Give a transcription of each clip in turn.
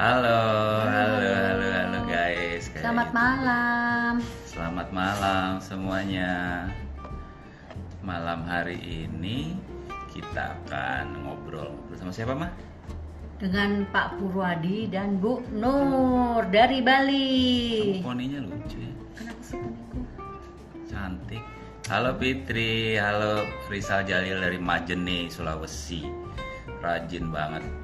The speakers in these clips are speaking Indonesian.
Halo, halo, halo, halo guys. Selamat malam. Selamat malam semuanya. Malam hari ini kita akan ngobrol bersama siapa mah? Dengan Pak Purwadi dan Bu Nur dari Bali. Poninya lucu ya, Kenapa sih poniku? cantik. Halo Fitri, halo Rizal Jalil dari Majene, Sulawesi. Rajin banget.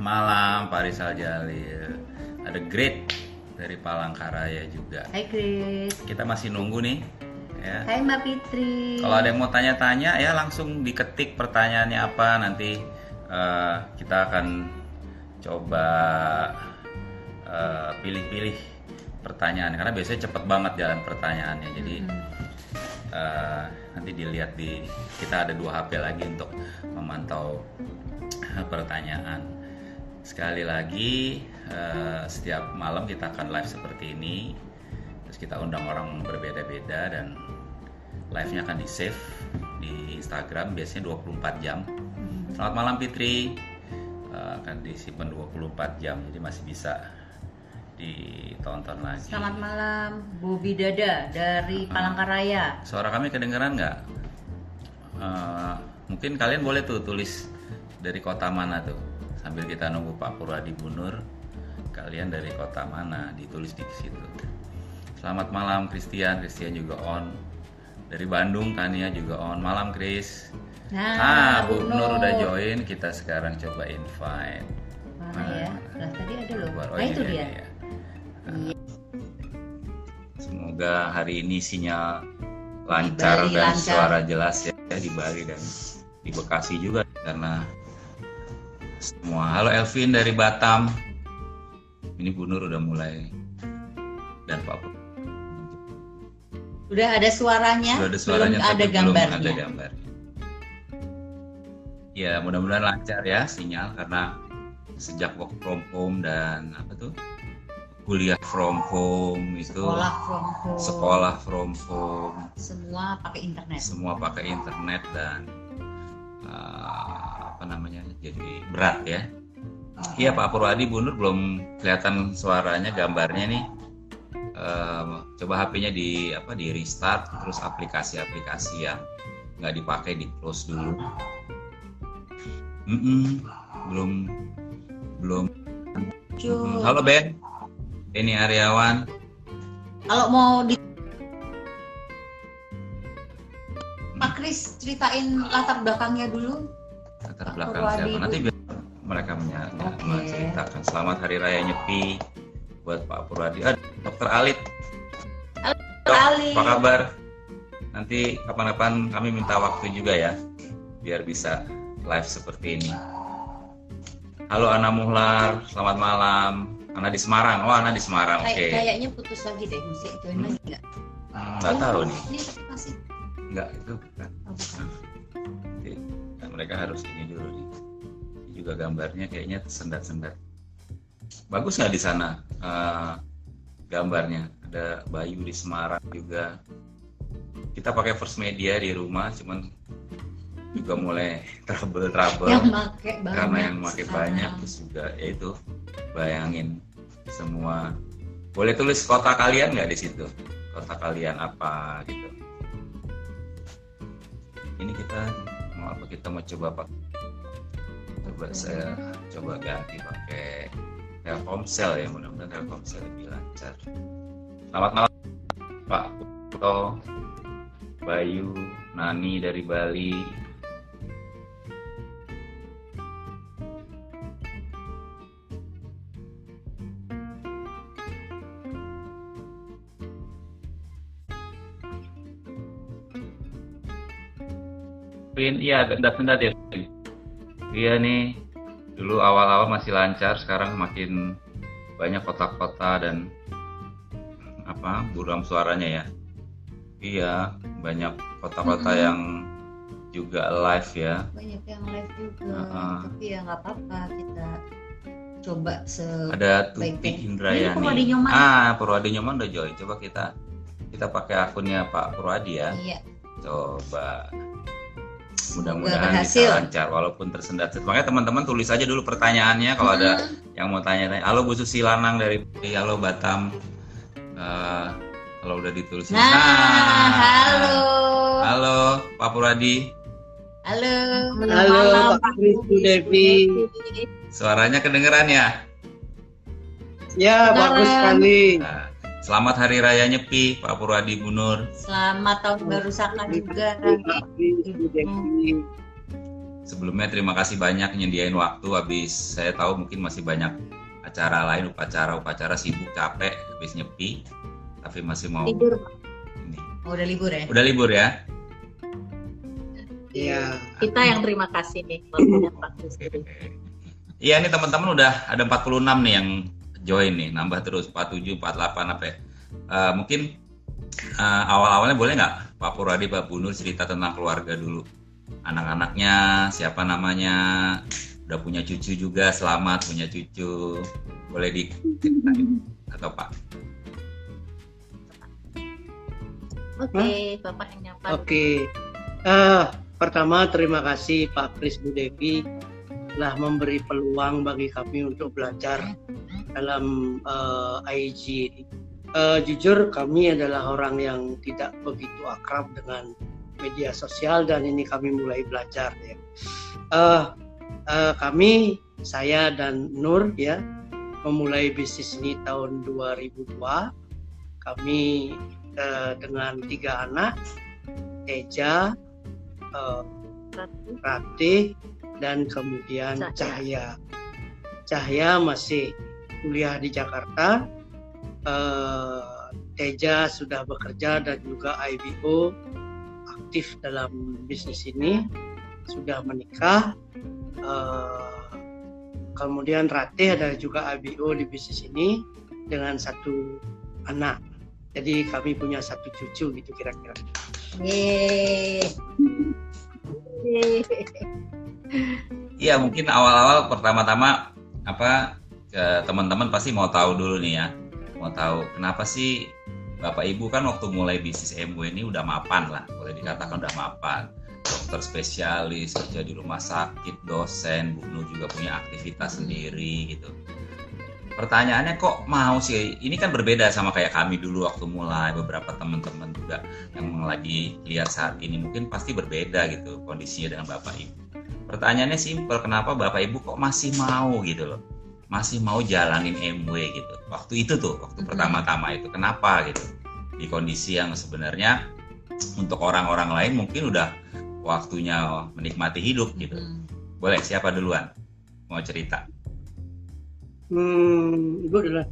Malam Pak Rizal Jalil. Ada Great dari Palangkaraya juga. Hai Chris. Kita masih nunggu nih ya. Hai Mbak Fitri. Kalau ada yang mau tanya-tanya ya langsung diketik pertanyaannya apa nanti eh, kita akan coba eh, pilih-pilih pertanyaan karena biasanya cepet banget jalan pertanyaannya jadi Hmm. eh, nanti dilihat di kita ada dua HP lagi untuk memantau pertanyaan sekali lagi eh, setiap malam kita akan live seperti ini. Terus kita undang orang berbeda-beda dan live-nya akan di save di Instagram biasanya 24 jam. Selamat malam Fitri. Eh, akan disimpan 24 jam jadi masih bisa ditonton lagi. Selamat malam Bobi Dada dari Palangkaraya. suara kami kedengeran nggak? Eh, mungkin kalian boleh tuh tulis dari kota mana tuh sambil kita nunggu Pak Purwadi Bunur kalian dari kota mana? Ditulis di situ. Selamat malam Christian. Christian juga on. Dari Bandung Tania juga on. Malam Chris. Nah, ah Bu Nur udah join. Kita sekarang coba invite. Mana ya? Lah tadi ada loh. Oh, Nah ini itu dia, dia. ini dia. Semoga hari ini sinyal lancar Bali dan lancar. suara jelas ya di Bali dan di Bekasi juga karena semua. Halo Elvin dari Batam. Ini Bu Nur udah mulai dan Pak Pur. Udah ada suaranya, Sudah ada suaranya belum ada tapi belum gambarnya. ada gambarnya. Ya mudah-mudahan lancar ya sinyal karena sejak work from home dan apa tuh kuliah from home itu Sekolah from home. sekolah from home Semua pakai internet. semua pakai internet dan uh, apa namanya jadi berat ya. Iya Pak Purwadi Bu Nur belum kelihatan suaranya gambarnya nih. Um, coba HP-nya di apa di restart terus aplikasi-aplikasi yang nggak dipakai di close dulu. Mm-mm, belum belum. Mm, halo Ben. Ini Aryawan. Kalau mau di Pak Kris ceritain latar belakangnya dulu. Latar belakang Purwadi, siapa nanti biar mereka menya- Oke. menceritakan. Selamat hari raya nyepi buat Pak Purwadi. Ah, Dokter Alit. Dok, apa kabar? Nanti kapan-kapan kami minta waktu juga ya biar bisa live seperti ini. Halo Ana Muhlar. Selamat malam. Ana di Semarang. Oh Ana di Semarang. Oke. Kayak- Kayaknya putus lagi deh musik join Hmm. lagi nggak? Hmm, nggak tahu nih. Ini masih. nggak itu bukan. Oh, bukan. Mereka harus ini dulu nih. Ini juga gambarnya kayaknya sendat-sendat bagus nggak di sana eh, gambarnya? Ada Bayu di Semarang juga. Kita pakai first media di rumah cuman juga mulai trouble trouble Yang make banyak. karena yang pakai banyak terus juga ya itu bayangin semua. Boleh tulis kota kalian nggak di situ? Kota kalian apa gitu. Ini kita apa kita mau coba pak. Coba saya coba ganti pakai Telkomsel ya mudah-mudahan Telkomsel lebih lancar. Selamat malam Pak Puto Bayu Nani dari Bali Vin, iya sendat-sendat ya. Iya nih, dulu awal-awal masih lancar, sekarang makin banyak kotak-kotak dan apa buram suaranya ya. Iya, banyak kota-kota Mm-mm. yang juga live ya. Banyak yang live juga. Uh-uh. Tapi ya nggak apa-apa kita coba se. Ada Tuti Indrayani. Purwadi Nyoman. Ah, Purwadi Nyoman udah join. Coba kita kita pakai akunnya Pak Purwadi ya. Iya. Coba. Mudah-mudahan bisa lancar walaupun tersendat. Makanya teman-teman tulis aja dulu pertanyaannya kalau ada yang mau tanya-tanya. Halo Bu Susi Lanang dari Halo Batam. Uh, kalau udah ditulis. Nah, nah, halo. Halo Pak Puradi. Halo. Halo Pak Kristu Devi. Suaranya kedengeran ya? Ya, bagus sekali. Nah, Selamat Hari Raya Nyepi, Pak Purwadi Bunur. Selamat Tahun Baru Saka juga. Sebelumnya terima kasih banyak nyediain waktu habis saya tahu mungkin masih banyak acara lain, upacara-upacara sibuk capek habis nyepi, tapi masih mau libur. Ini. Oh, udah libur ya? Udah libur ya? Iya. Kita yang terima kasih nih Iya nih teman-teman udah ada 46 nih yang join nih nambah terus 47 48 apa ya uh, mungkin uh, awal-awalnya boleh nggak Pak Purwadi Pak Bunur cerita tentang keluarga dulu anak-anaknya siapa namanya udah punya cucu juga selamat punya cucu boleh diceritain atau Pak Oke, okay, Bapak yang nyapa. Oke. Okay. Uh, pertama terima kasih Pak Kris Budevi telah memberi peluang bagi kami untuk belajar dalam uh, eh, IG. Uh, jujur kami adalah orang yang tidak begitu akrab dengan media sosial dan ini kami mulai belajar ya. Uh, uh, kami saya dan Nur ya memulai bisnis ini tahun 2002. Kami uh, dengan tiga anak, Teja, uh, Ratih, dan kemudian Cahaya. Cahaya masih kuliah di Jakarta. Uh, Teja sudah bekerja dan juga IBO aktif dalam bisnis ini, sudah menikah. Uh, kemudian Ratih ada juga IBO di bisnis ini dengan satu anak. Jadi kami punya satu cucu gitu kira-kira. Iya mungkin awal-awal pertama-tama apa teman-teman pasti mau tahu dulu nih ya. Mau tahu kenapa sih bapak ibu kan waktu mulai bisnis MW ini udah mapan lah. Boleh dikatakan udah mapan. Dokter spesialis kerja di rumah sakit dosen Bu Nur juga punya aktivitas sendiri gitu. Pertanyaannya kok mau sih? Ini kan berbeda sama kayak kami dulu waktu mulai beberapa teman-teman juga yang lagi lihat saat ini. Mungkin pasti berbeda gitu kondisinya dengan bapak ibu pertanyaannya simpel kenapa bapak ibu kok masih mau gitu loh? Masih mau jalanin MW gitu. Waktu itu tuh waktu hmm. pertama-tama itu kenapa gitu? Di kondisi yang sebenarnya untuk orang-orang lain mungkin udah waktunya menikmati hidup gitu. Hmm. boleh siapa duluan? Mau cerita? Hmm ibu duluan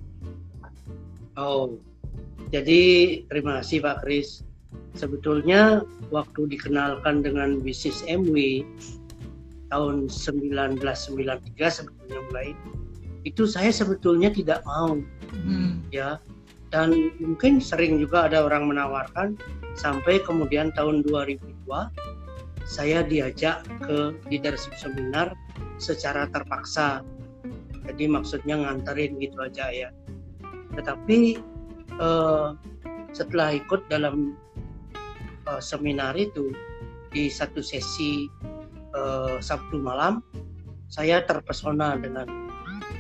oh jadi terima kasih Pak Kris. Sebetulnya waktu dikenalkan dengan bisnis MW tahun 1993 sebetulnya mulai itu saya sebetulnya tidak mau hmm. ya. Dan mungkin sering juga ada orang menawarkan sampai kemudian tahun 2002 saya diajak ke leadership seminar secara terpaksa. Jadi maksudnya nganterin gitu aja ya. Tetapi eh, setelah ikut dalam eh, seminar itu di satu sesi eh, Sabtu malam saya terpesona dengan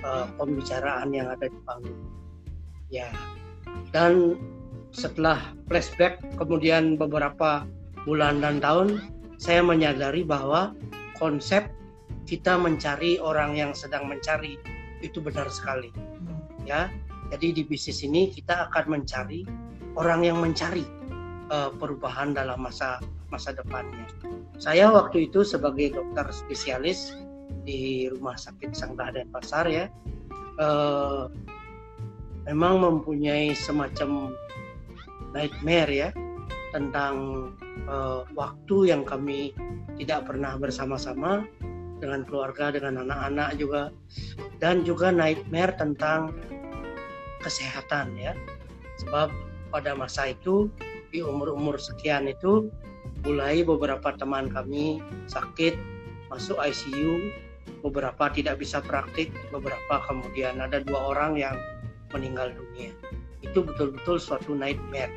uh, pembicaraan yang ada di panggung. Ya, dan setelah flashback kemudian beberapa bulan dan tahun, saya menyadari bahwa konsep kita mencari orang yang sedang mencari itu benar sekali. Ya, jadi di bisnis ini kita akan mencari orang yang mencari uh, perubahan dalam masa masa depannya. Saya waktu itu sebagai dokter spesialis di rumah sakit Sangga dan Pasar ya uh, memang mempunyai semacam nightmare ya tentang uh, waktu yang kami tidak pernah bersama-sama dengan keluarga dengan anak-anak juga dan juga nightmare tentang kesehatan ya sebab pada masa itu di umur-umur sekian itu mulai beberapa teman kami sakit masuk ICU beberapa tidak bisa praktik, beberapa kemudian ada dua orang yang meninggal dunia. Itu betul-betul suatu nightmare.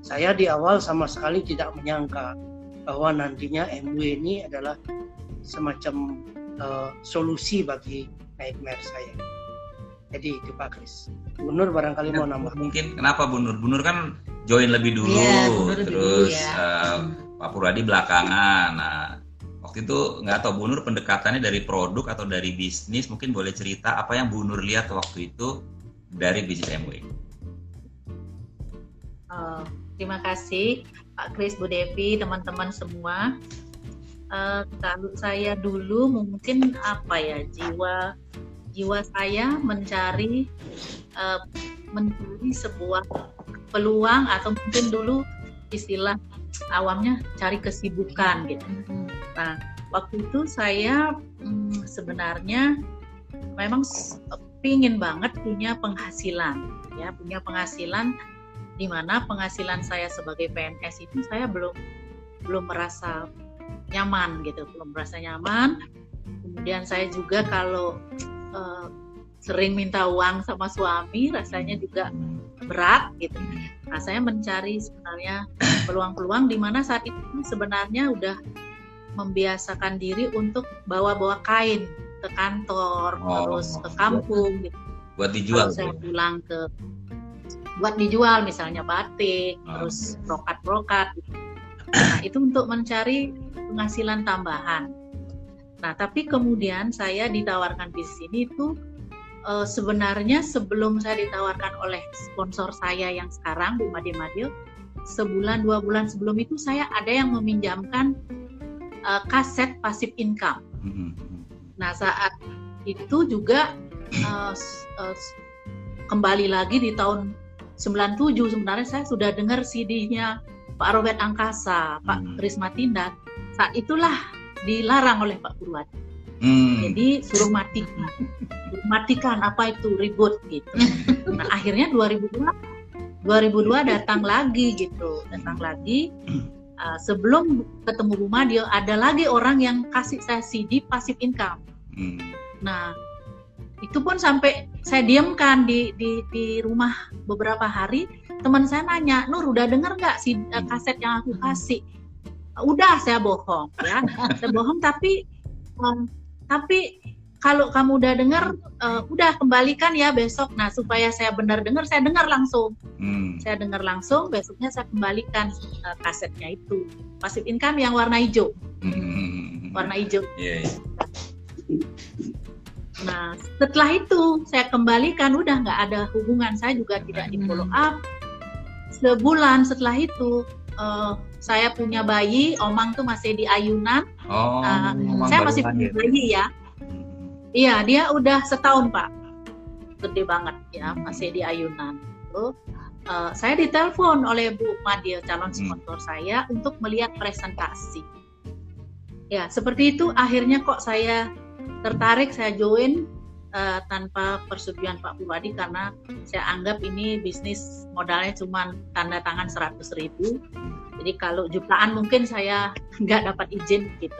Saya di awal sama sekali tidak menyangka bahwa nantinya MW ini adalah semacam uh, solusi bagi nightmare saya. Jadi itu Pak Kris. Bu Nur barangkali mau nambah. Mungkin kenapa Bu Nur? Bu Nur kan join lebih dulu, Iya, lebih terus dulu ya. eh, Pak Purwadi belakangan. Nah, waktu itu nggak tahu Bu Nur pendekatannya dari produk atau dari bisnis, mungkin boleh cerita apa yang Bu Nur lihat waktu itu dari bisnis MW. Eh, terima kasih Pak Kris, Bu Devi, teman-teman semua. Eh, kalau saya dulu mungkin apa ya jiwa jiwa saya mencari eh, mencari sebuah peluang atau mungkin dulu istilah awamnya cari kesibukan gitu. Nah waktu itu saya hmm, sebenarnya memang pingin banget punya penghasilan ya punya penghasilan di mana penghasilan saya sebagai PNS itu saya belum belum merasa nyaman gitu, belum merasa nyaman. Kemudian saya juga kalau eh, sering minta uang sama suami rasanya juga berat gitu. Nah, saya mencari sebenarnya peluang-peluang di mana saat itu sebenarnya udah membiasakan diri untuk bawa-bawa kain ke kantor, Oh, terus ke kampung gitu Buat dijual. saya pulang ke buat dijual misalnya batik Ah, terus brokat-brokat gitu. nah itu untuk mencari penghasilan tambahan nah tapi kemudian saya ditawarkan di sini itu eh, sebenarnya sebelum saya ditawarkan oleh sponsor saya yang sekarang Bu Made Madil sebulan dua bulan sebelum itu saya ada yang meminjamkan eh, kaset passive income Mhm. Nah saat itu juga eh, s- kembali lagi di tahun 97 sebenarnya saya sudah dengar CD-nya Pak Robert Angkasa, Pak Hmm. Risma Tindak. Saat itulah dilarang oleh Pak Purwadi. Hmm. Jadi suruh matikan, suruh matikan apa itu ribut gitu. Nah akhirnya 2002 2002 datang lagi gitu, datang lagi. Uh, sebelum ketemu Bu Madio, ada lagi orang yang kasih saya CD passive income. Hmm. Nah, itu pun sampai saya diamkan di, di di rumah beberapa hari. Teman saya nanya, Nur udah denger nggak si eh, kaset yang aku kasih? Udah, saya bohong ya, saya bohong. Tapi em, tapi kalau kamu udah denger, eh, udah kembalikan ya besok. Nah, supaya saya benar dengar, saya dengar langsung. Hmm. Saya dengar langsung, besoknya saya kembalikan eh, kasetnya itu. Passive income yang warna hijau, Hmm. warna hijau. Iya, iya. Nah, setelah itu saya kembalikan, udah nggak ada hubungan. Saya juga tidak di follow up. Sebulan setelah itu, eh, saya punya bayi, Omang tuh masih di ayunan. Oh, Omang saya masih punya bayi ya. Hmm. Iya, dia udah setahun pak, gede banget ya, masih di ayunan. Tuh, eh, saya ditelepon oleh Bu Madil, calon Hmm. sponsor saya, untuk melihat presentasi. Ya, seperti itu. Akhirnya kok saya tertarik, saya join eh, tanpa persetujuan Pak Purwadi karena saya anggap ini bisnis modalnya cuma tanda tangan 100 ribu. Jadi kalau jutaan mungkin saya nggak dapat izin gitu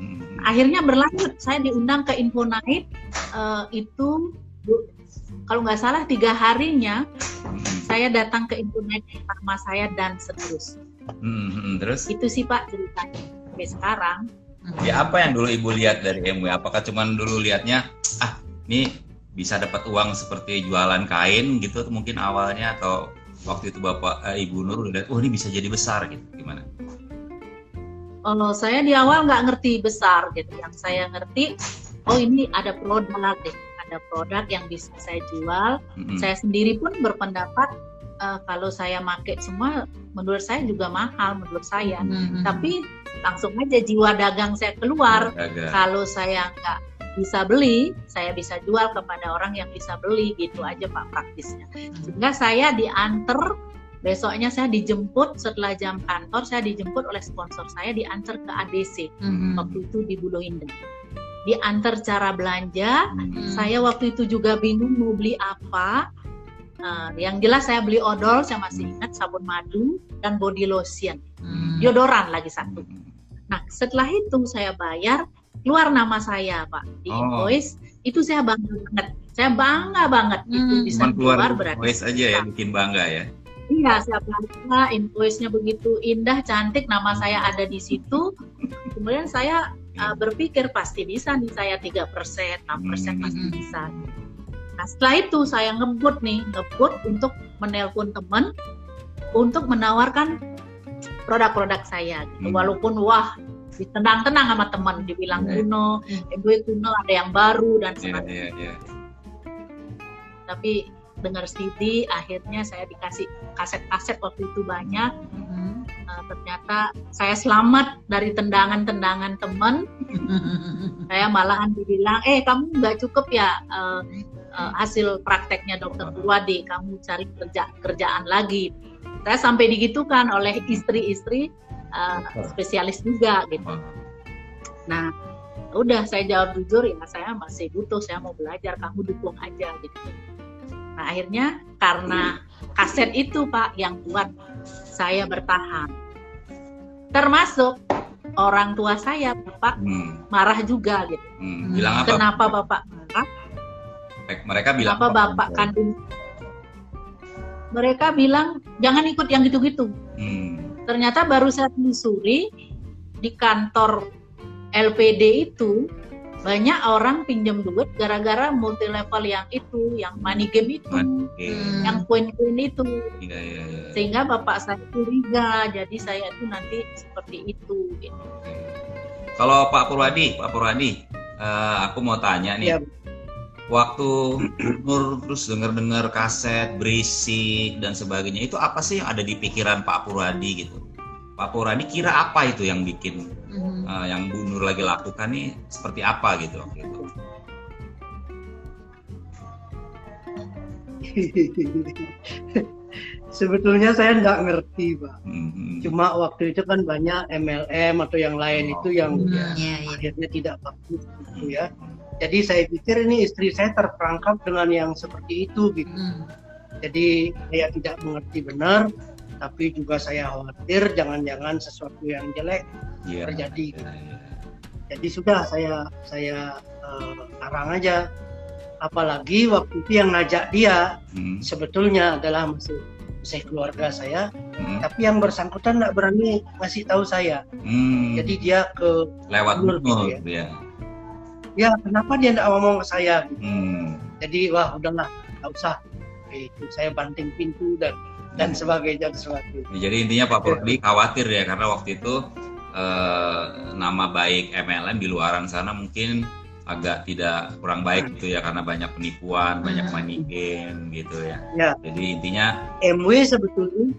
Hmm. akhirnya berlanjut saya diundang ke Infonait eh, itu bu- kalau nggak salah tiga harinya Hmm. saya datang ke Infonait sama saya dan seterusnya Hmm. Terus itu sih Pak ceritanya sampai sekarang ya apa yang dulu ibu lihat dari MW? Apakah cuman dulu lihatnya ini bisa dapat uang seperti jualan kain gitu mungkin awalnya atau waktu itu bapak eh, ibu Nur udah lihat oh ini bisa jadi besar gitu. Gimana? kalau saya di awal nggak ngerti besar gitu. Yang saya ngerti oh ini ada produk deh. Ada produk yang bisa saya jual. Hmm. saya sendiri pun berpendapat eh, kalau saya make semua menurut saya juga mahal menurut saya. Hmm. tapi langsung aja jiwa dagang saya keluar. Kalau saya nggak bisa beli, saya bisa jual kepada orang yang bisa beli gitu aja Pak praktisnya. Sehingga saya diantar besoknya saya dijemput setelah jam kantor saya dijemput oleh sponsor saya diantar ke ADC Hmm. waktu itu di Bulu Indah. Diantar cara belanja, Hmm. saya waktu itu juga bingung mau beli apa. Nah, yang jelas saya beli odol, saya masih ingat sabun madu dan body lotion, Hmm. deodoran lagi satu. Hmm. Nah, setelah itu saya bayar, keluar nama saya, Pak, di Oh. invoice. Itu saya bangga banget. Saya bangga banget itu Hmm. bisa Cuman keluar keluar berarti. voice aja ya bikin bangga ya. Iya, siap baca, invoice-nya begitu indah, cantik, nama saya ada di situ. Kemudian saya uh, berpikir pasti bisa nih saya 3%, 6% pasti Hmm. bisa. Nah, setelah itu saya ngebut nih, ngebut untuk menelpon teman untuk menawarkan produk-produk saya. Gitu. Hmm. Walaupun wah ditendang-tenang sama teman, dibilang Iya. kuno, eh, gue kuno ada yang baru dan Iya, sebagainya. iya, iya. Tapi dengar CD, akhirnya saya dikasih kaset-kaset waktu itu banyak. Hmm. Uh, ternyata saya selamat dari tendangan-tendangan teman. Saya malahan dibilang, eh kamu nggak cukup ya uh, uh, hasil prakteknya dokter Purwadi, kamu cari kerja kerjaan lagi. Saya sampai digitukan oleh istri-istri uh, spesialis juga gitu. Nah, udah saya jawab jujur ya saya masih butuh, saya mau belajar, kamu dukung aja gitu. Nah akhirnya karena kaset itu Pak yang buat saya bertahan. Termasuk orang tua saya Bapak Hmm, marah juga gitu. hmm. Bilang apa? Kenapa Bapak marah? Mereka bilang Kenapa apa? Bapak kandung? Mereka bilang jangan ikut yang gitu-gitu. Hmm. Ternyata baru saya telusuri di kantor LPD itu banyak orang pinjam duit gara-gara multi level yang itu, yang money game itu, Oke. yang poin-poin itu. Iya, iya, iya. Sehingga bapak saya curiga, jadi saya itu nanti seperti itu. gitu. Kalau Pak Purwadi, Pak Purwadi, eh, aku mau tanya nih. Ya. Waktu Nur terus dengar-dengar kaset berisik dan sebagainya, itu apa sih yang ada di pikiran Pak Purwadi gitu? Pak Purwadi kira apa itu yang bikin eh, yang Bu Nur lagi lakukan nih seperti apa gitu waktu itu? Sebetulnya saya nggak ngerti, Pak. Hmm, hmm. Cuma waktu itu kan banyak MLM atau yang lain Oh, itu yang iya. Iya, iya. akhirnya tidak bagus gitu ya. Jadi saya pikir ini istri saya terperangkap dengan yang seperti itu gitu. Hmm. Jadi saya tidak mengerti benar, tapi juga saya khawatir jangan-jangan sesuatu yang jelek Iya. terjadi. Iya, iya. Jadi sudah saya saya eh, larang aja. Apalagi waktu itu yang ngajak dia Hmm, sebetulnya adalah masih masih keluarga saya, hmm, tapi yang bersangkutan nggak berani ngasih tahu saya. hmm. Jadi dia ke lewat Nur Nur, gitu ya. ya kenapa dia nggak ngomong ke saya? Hmm. Jadi wah udahlah nggak usah. Itu saya banting pintu dan dan sebagainya dan sebagainya. Ya, Jadi intinya Pak Purdi khawatir ya karena waktu itu eh, nama baik MLM di luaran sana mungkin agak tidak kurang baik gitu ya karena banyak penipuan, banyak Hmm. money game gitu ya. Ya. Jadi intinya MW sebetulnya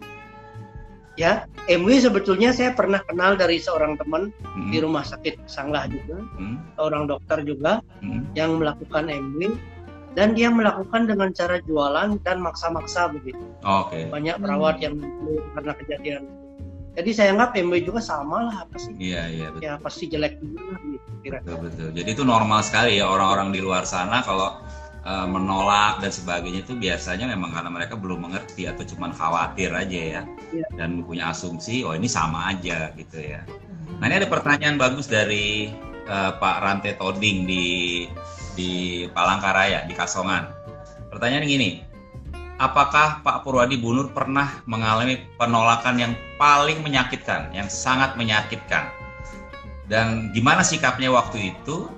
ya MW sebetulnya saya pernah kenal dari seorang teman hmm, di rumah sakit Sanglah juga, hmm, seorang dokter juga hmm, yang melakukan MW dan dia melakukan dengan cara jualan dan maksa-maksa begitu. oke. Banyak perawat yang membunuh karena kejadian. Jadi saya anggap MW juga sama lah apa sih? Iya iya betul, Ya pasti jelek juga lah gitu kira. betul betul. Jadi itu normal sekali ya orang-orang di luar sana kalau eh, menolak dan sebagainya itu biasanya memang karena mereka belum mengerti atau cuma khawatir aja ya Iya. dan punya asumsi oh ini sama aja gitu ya. Nah ini ada pertanyaan bagus dari eh, Pak Rante Toding di di Palangkaraya di Kasongan. Pertanyaan gini, apakah Pak Purwadi Bunur pernah mengalami penolakan yang paling menyakitkan, yang sangat menyakitkan? Dan gimana sikapnya waktu itu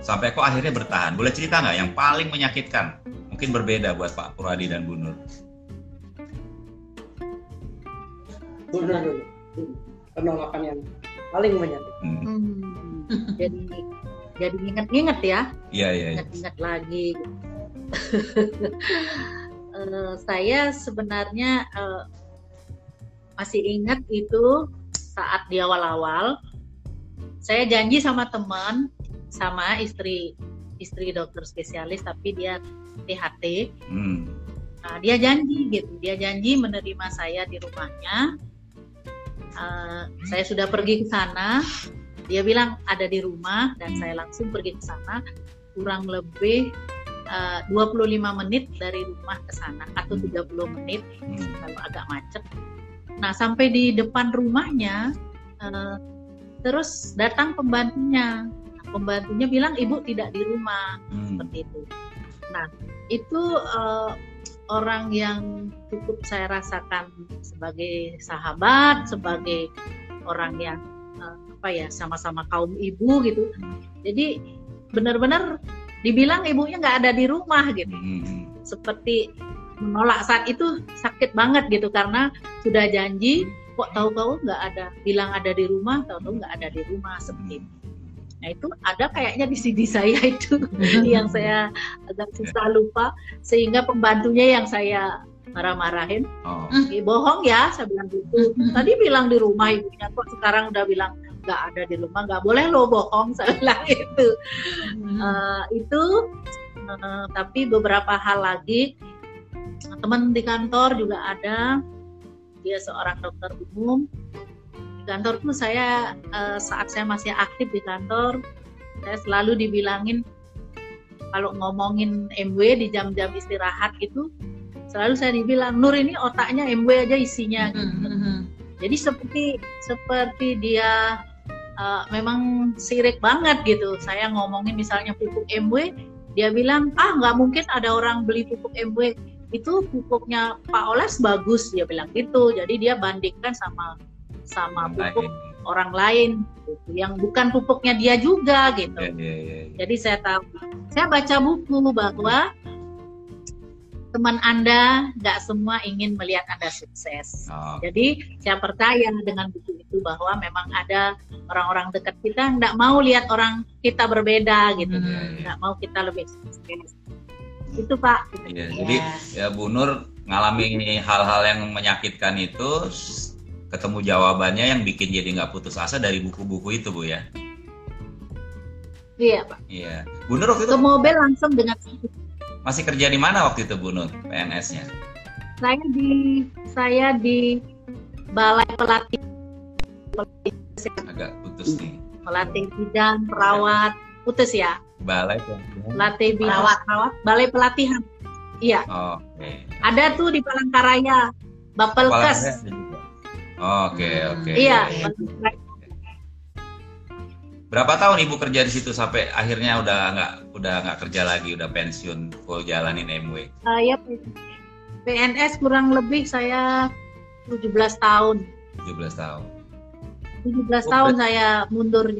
sampai kok akhirnya bertahan? Boleh cerita nggak yang paling menyakitkan? Mungkin berbeda buat Pak Purwadi dan Bunur. Benar dulu. Penolakan yang paling menyakitkan. Hmm. Hmm, jadi jadi inget-inget ya. Iya iya. iya. ingat-ingat lagi. Eh, saya sebenarnya eh, masih ingat itu saat di awal-awal saya janji sama teman sama istri istri dokter spesialis tapi dia THT Hmm. Nah, dia janji gitu, dia janji menerima saya di rumahnya. Eh, saya sudah pergi ke sana, dia bilang ada di rumah dan saya langsung pergi ke sana. Kurang lebih eh, 25 menit dari rumah ke sana atau 30 menit Hmm. kalau agak macet. Nah sampai di depan rumahnya, eh, terus datang pembantunya. Pembantunya bilang ibu tidak di rumah Hmm. seperti itu. Nah, itu eh, orang yang cukup saya rasakan sebagai sahabat, sebagai orang yang uh, apa ya sama-sama kaum ibu gitu. Jadi benar-benar dibilang ibunya nggak ada di rumah gitu. Hmm. Seperti menolak saat itu sakit banget gitu karena sudah janji kok tahu-tahu nggak ada bilang ada di rumah tahu-tahu nggak ada di rumah seperti itu. Nah itu ada kayaknya di CD saya itu yang saya agak susah lupa sehingga pembantunya yang saya marah-marahin, Oh. "Ih, bohong ya, saya bilang gitu. Tadi bilang di rumah ibunya kok sekarang udah bilang nggak ada di rumah, nggak boleh lo bohong, saya bilang itu. Eh, itu eh, tapi beberapa hal lagi teman di kantor juga ada dia seorang dokter umum kantor tuh saya eh, saat saya masih aktif di kantor saya selalu dibilangin kalau ngomongin MW di jam-jam istirahat itu selalu saya dibilang Nur ini otaknya MW aja isinya gitu. Jadi seperti seperti dia uh, memang sirik banget gitu. Saya ngomongin misalnya pupuk MW, dia bilang ah nggak mungkin ada orang beli pupuk MW itu pupuknya Pak Oles bagus dia bilang gitu. Jadi dia bandingkan sama sama pupuk Lain. orang lain gitu, yang bukan pupuknya dia juga gitu. Iya, iya, iya, iya. Jadi saya tahu, saya baca buku bahwa teman Anda nggak semua ingin melihat Anda sukses. Oh, Jadi saya percaya dengan buku itu bahwa memang ada orang-orang dekat kita nggak mau lihat orang kita berbeda gitu, Hmm. nggak mau kita lebih sukses. Itu Pak. Iya, jadi ya Bu Nur ngalami hal-hal yang menyakitkan itu ketemu jawabannya yang bikin jadi nggak putus asa dari buku-buku itu Bu ya. Iya Pak. Iya. Bu Nur waktu itu Ke mobil langsung dengan masih kerja di mana waktu itu Bu Nur PNS-nya? saya di saya di balai pelatih Agak putus nih. pelatih bidan perawat putus ya Balai pelatihan. pelatih bidan Perawat. perawat balai pelatihan iya Oke. ada tuh di Palangkaraya Bapelkes. Oke, oke. iya Berapa tahun Ibu kerja di situ sampai akhirnya udah nggak udah nggak kerja lagi, udah pensiun full jalanin MW? saya PNS kurang lebih saya 17 tahun 17 tahun. 17 Oh, tahun saya mundur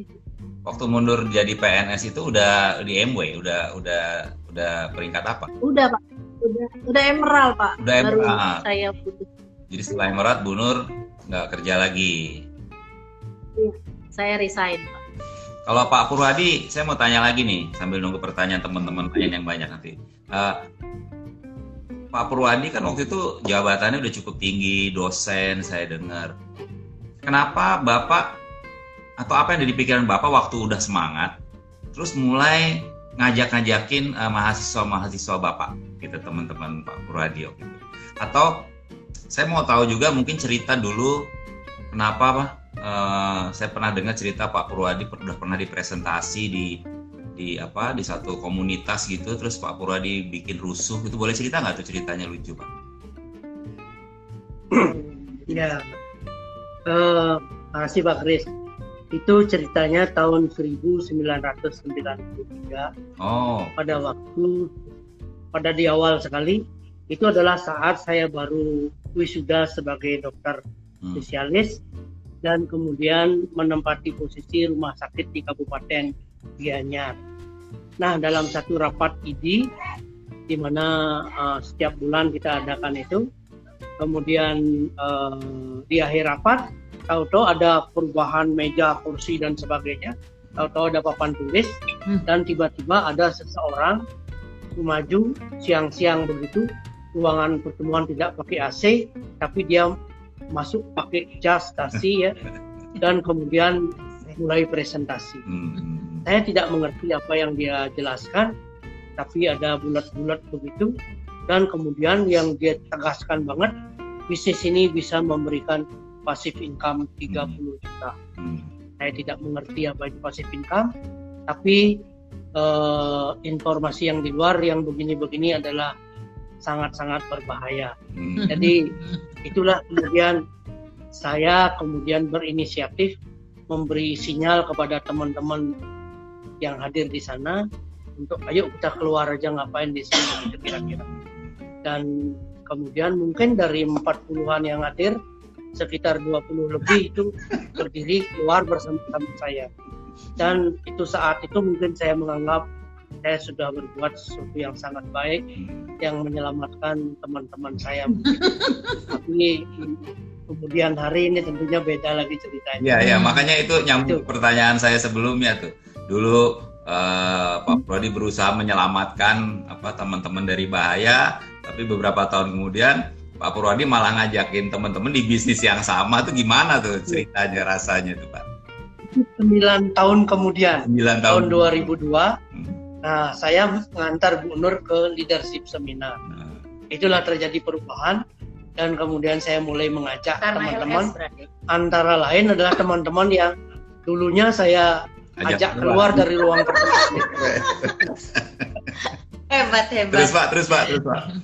Waktu mundur jadi PNS itu udah di MW, udah udah udah peringkat apa? udah pak udah udah emerald pak Udah baru emerald. saya putus Jadi setelah Emerat, Bu Nur nggak kerja lagi. saya resign pak Kalau Pak Purwadi, saya mau tanya lagi nih sambil nunggu pertanyaan teman-teman lain yang banyak nanti. Eh, Pak Purwadi kan waktu itu jabatannya udah cukup tinggi, dosen saya dengar. Kenapa Bapak atau apa yang ada di pikiran Bapak waktu udah semangat, terus mulai ngajak-ngajakin eh, mahasiswa-mahasiswa Bapak, gitu teman-teman Pak Purwadi waktu itu. Atau saya mau tahu juga mungkin cerita dulu kenapa Pak eh, saya pernah dengar cerita Pak Purwadi per- udah pernah dipresentasi di di apa di satu komunitas gitu terus Pak Purwadi bikin rusuh. Itu boleh cerita nggak tuh ceritanya? Lucu Pak? Ya, eh, makasih Pak Kris. Itu ceritanya tahun 1993 Oh, pada waktu pada di awal sekali itu adalah saat saya baru wisuda sebagai dokter hmm. spesialis dan kemudian menempati posisi rumah sakit di Kabupaten Gianyar. Nah, dalam satu rapat ID di mana eh, setiap bulan kita adakan itu, kemudian eh, di akhir rapat tahu-tahu ada perubahan meja, kursi dan sebagainya, tahu-tahu ada papan tulis Hmm. dan tiba-tiba ada seseorang maju siang-siang begitu ruangan pertemuan tidak pakai AC tapi dia masuk pakai jas dasi ya dan kemudian mulai presentasi. Hmm. Saya tidak mengerti apa yang dia jelaskan tapi ada bulat-bulat begitu dan kemudian yang dia tegaskan banget bisnis ini bisa memberikan passive income 30 juta. Hmm. Saya tidak mengerti apa itu passive income tapi eh, informasi yang di luar yang begini-begini adalah sangat-sangat berbahaya. Hmm. Jadi itulah kemudian saya kemudian berinisiatif memberi sinyal kepada teman-teman yang hadir di sana untuk ayo kita keluar aja ngapain di sini gitu kira-kira. dan kemudian mungkin dari 40-an yang hadir sekitar 20 lebih itu berdiri keluar bersama-sama saya dan itu saat itu mungkin saya menganggap saya sudah berbuat sesuatu yang sangat baik yang menyelamatkan teman-teman saya tapi kemudian hari ini tentunya beda lagi ceritanya Iya, ya, makanya itu nyambung Itu. pertanyaan saya sebelumnya tuh. Dulu eh, Pak Prodi berusaha menyelamatkan apa teman-teman dari bahaya, tapi beberapa tahun kemudian Pak Purwadi malah ngajakin teman-teman di bisnis yang sama tuh gimana tuh ceritanya rasanya tuh Pak? 9 tahun kemudian 9 tahun. tahun 2002 Hmm. Nah saya mengantar Bu Nur ke leadership seminar Nah, itulah terjadi perubahan dan kemudian saya mulai mengajak teman-teman antara lain adalah teman-teman yang dulunya saya ajak keluar dari ruang pertemuan. Hebat, hebat. Terus Pak, terus Pak, terus Pak.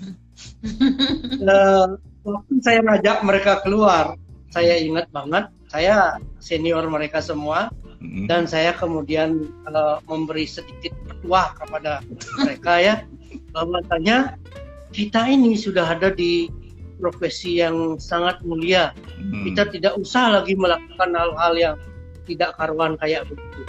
Eh, waktu saya ngajak mereka keluar saya ingat banget saya senior mereka semua Hmm. dan saya kemudian eh, memberi sedikit petuah kepada mereka ya bahwasanya kita ini sudah ada di profesi yang sangat mulia. Hmm. kita tidak usah lagi melakukan hal-hal yang tidak karuan kayak begitu.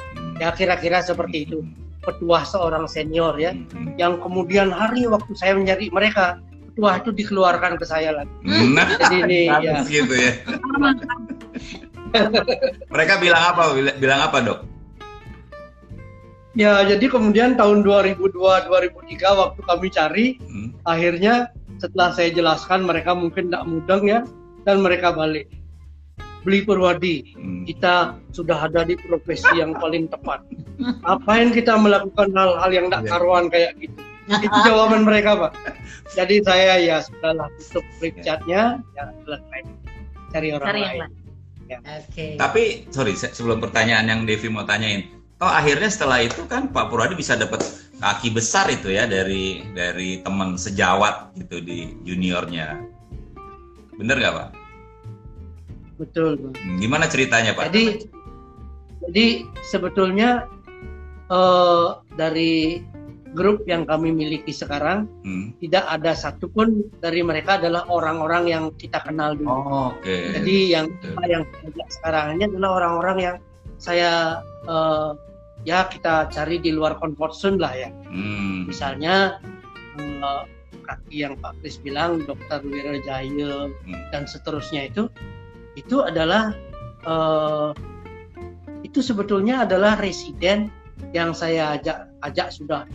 Ya kira-kira seperti itu. Petuah seorang senior ya yang kemudian hari waktu saya mencari mereka petuah itu dikeluarkan ke saya lagi. Nah, jadi ini ya. gitu ya. Mereka bilang apa? Bila- Bilang apa dok? Ya, jadi kemudian tahun 2002-2003 waktu kami cari, Hmm. akhirnya setelah saya jelaskan mereka mungkin tidak mudeng ya, dan mereka balik. Beli Purwadi, Hmm. kita sudah ada di profesi yang paling tepat. Apain kita melakukan hal-hal yang tidak Iya. karuan kayak gitu? Itu jawaban mereka, Pak. Jadi saya ya sudahlah tutup flip chatnya, ya selesai. Cari orang Cari yang lain. Lain. Oke. Tapi sorry se- sebelum pertanyaan yang Devi mau tanyain, toh akhirnya setelah itu kan Pak Purwadi bisa dapat kaki besar itu ya dari dari teman sejawat gitu di juniornya. Bener nggak Pak? Betul, Pak. Hmm, Gimana ceritanya Pak? Jadi jadi sebetulnya eh, dari grup yang kami miliki sekarang Hmm. tidak ada satupun dari mereka adalah orang-orang yang kita kenal dulu. Oh, Oke. Jadi yang Betul. yang sekarang ini adalah orang-orang yang saya eh, ya kita cari di luar comfort zone lah ya. Hmm. Misalnya eh, kaki yang Pak Kris bilang, Dokter Wirajaya Hmm. dan seterusnya itu itu adalah eh, itu sebetulnya adalah residen yang saya ajak ajak sudah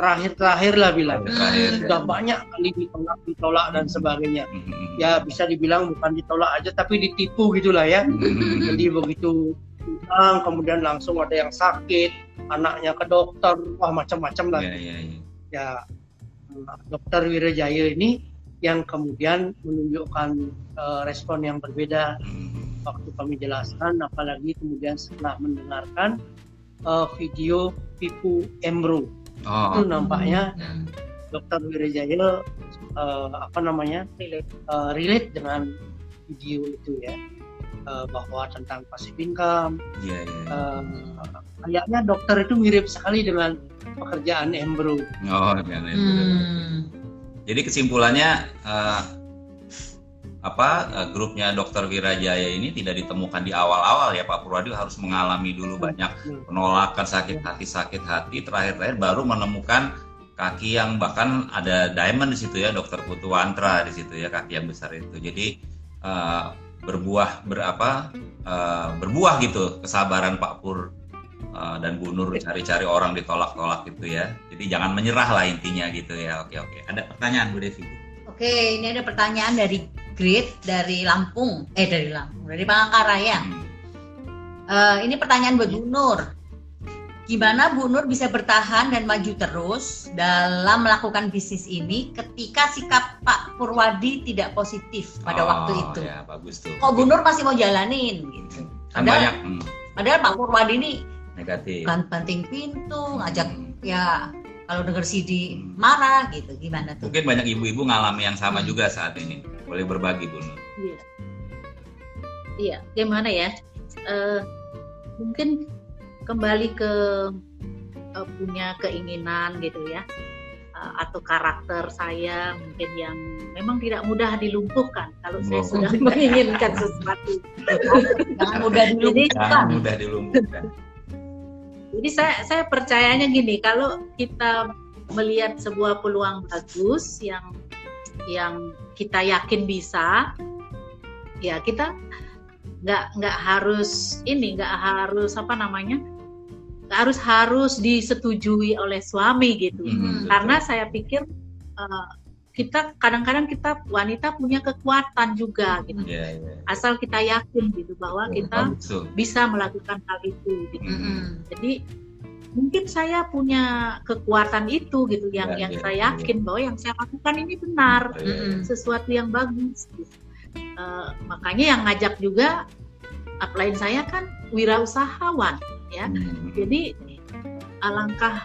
terakhir-terakhir lah bilang. Terakhir. sudah banyak kali ditolak ditolak dan sebagainya. Hmm, ya bisa dibilang bukan ditolak aja tapi ditipu gitulah ya. Hmm, jadi begitu pulang kemudian langsung ada yang sakit anaknya ke dokter wah macam-macam lah. Iya, iya, iya. ya dokter Wirajaya ini yang kemudian menunjukkan eh, respon yang berbeda. Hmm. waktu kami jelaskan apalagi kemudian setelah mendengarkan eh, video Pipu Embro Oh, itu nampaknya Hmm. dokter Wirajaya eh, apa namanya Relate. eh, relate dengan video itu ya Eh, bahwa tentang passive income iya, iya. iya. eh, kayaknya dokter itu mirip sekali dengan pekerjaan Embro Oh. Hmm. Jadi kesimpulannya eh, apa eh, grupnya Dokter Wirajaya ini tidak ditemukan di awal-awal ya Pak Purwadi harus mengalami dulu banyak Hmm. penolakan sakit hati sakit hati terakhir-terakhir baru menemukan kaki yang bahkan ada diamond di situ ya Dokter Putu Wantra di situ ya kaki yang besar itu. Jadi eh, berbuah berapa eh, berbuah gitu kesabaran Pak Pur eh, dan Bu Nur cari-cari orang ditolak-tolak gitu ya. Jadi jangan menyerah lah intinya gitu ya. Oke oke. Ada pertanyaan Bu Devi? Oke, ini ada pertanyaan dari Grit dari Lampung. Eh dari Lampung, dari Palangkaraya. Hmm. Eh, ini pertanyaan buat Bu Nur. Gimana Bu Nur bisa bertahan dan maju terus dalam melakukan bisnis ini ketika sikap Pak Purwadi tidak positif pada Oh, waktu itu? Ya bagus tuh. Kok Bu Nur masih mau jalanin gitu? Kan Padahal, banyak hmm, padahal Pak Purwadi ini negatif. kan banting pintu, ngajak Hmm. ya kalau denger CD Hmm. marah gitu. Gimana tuh? Mungkin banyak ibu-ibu ngalami yang sama Hmm. juga saat ini. Boleh berbagi Bu Nur. Iya. Iya, gimana ya? Eh, mungkin kembali ke eh, punya keinginan gitu ya. uh, atau karakter saya mungkin yang memang tidak mudah dilumpuhkan kalau saya Oh. sudah menginginkan sesuatu. Jangan mudah dilumpuhkan. Jangan mudah dilumpuhkan. Jadi saya saya percayanya gini, kalau kita melihat sebuah peluang bagus yang yang kita yakin bisa, ya kita nggak nggak harus ini nggak harus apa namanya nggak harus harus disetujui oleh suami gitu. Hmm, Karena saya pikir eh, kita kadang-kadang kita wanita punya kekuatan juga gitu. Iya, iya. Asal kita yakin gitu bahwa kita Bagus tuh. bisa melakukan hal itu gitu. Hmm. Mm-mm. Jadi mungkin saya punya kekuatan itu gitu yang Ya, yang ya, saya ya. yakin bahwa yang saya lakukan ini benar Iya, Mm-mm. sesuatu yang bagus. gitu. Eh, makanya yang ngajak juga upline saya kan wirausahawan ya. Hmm. Jadi alangkah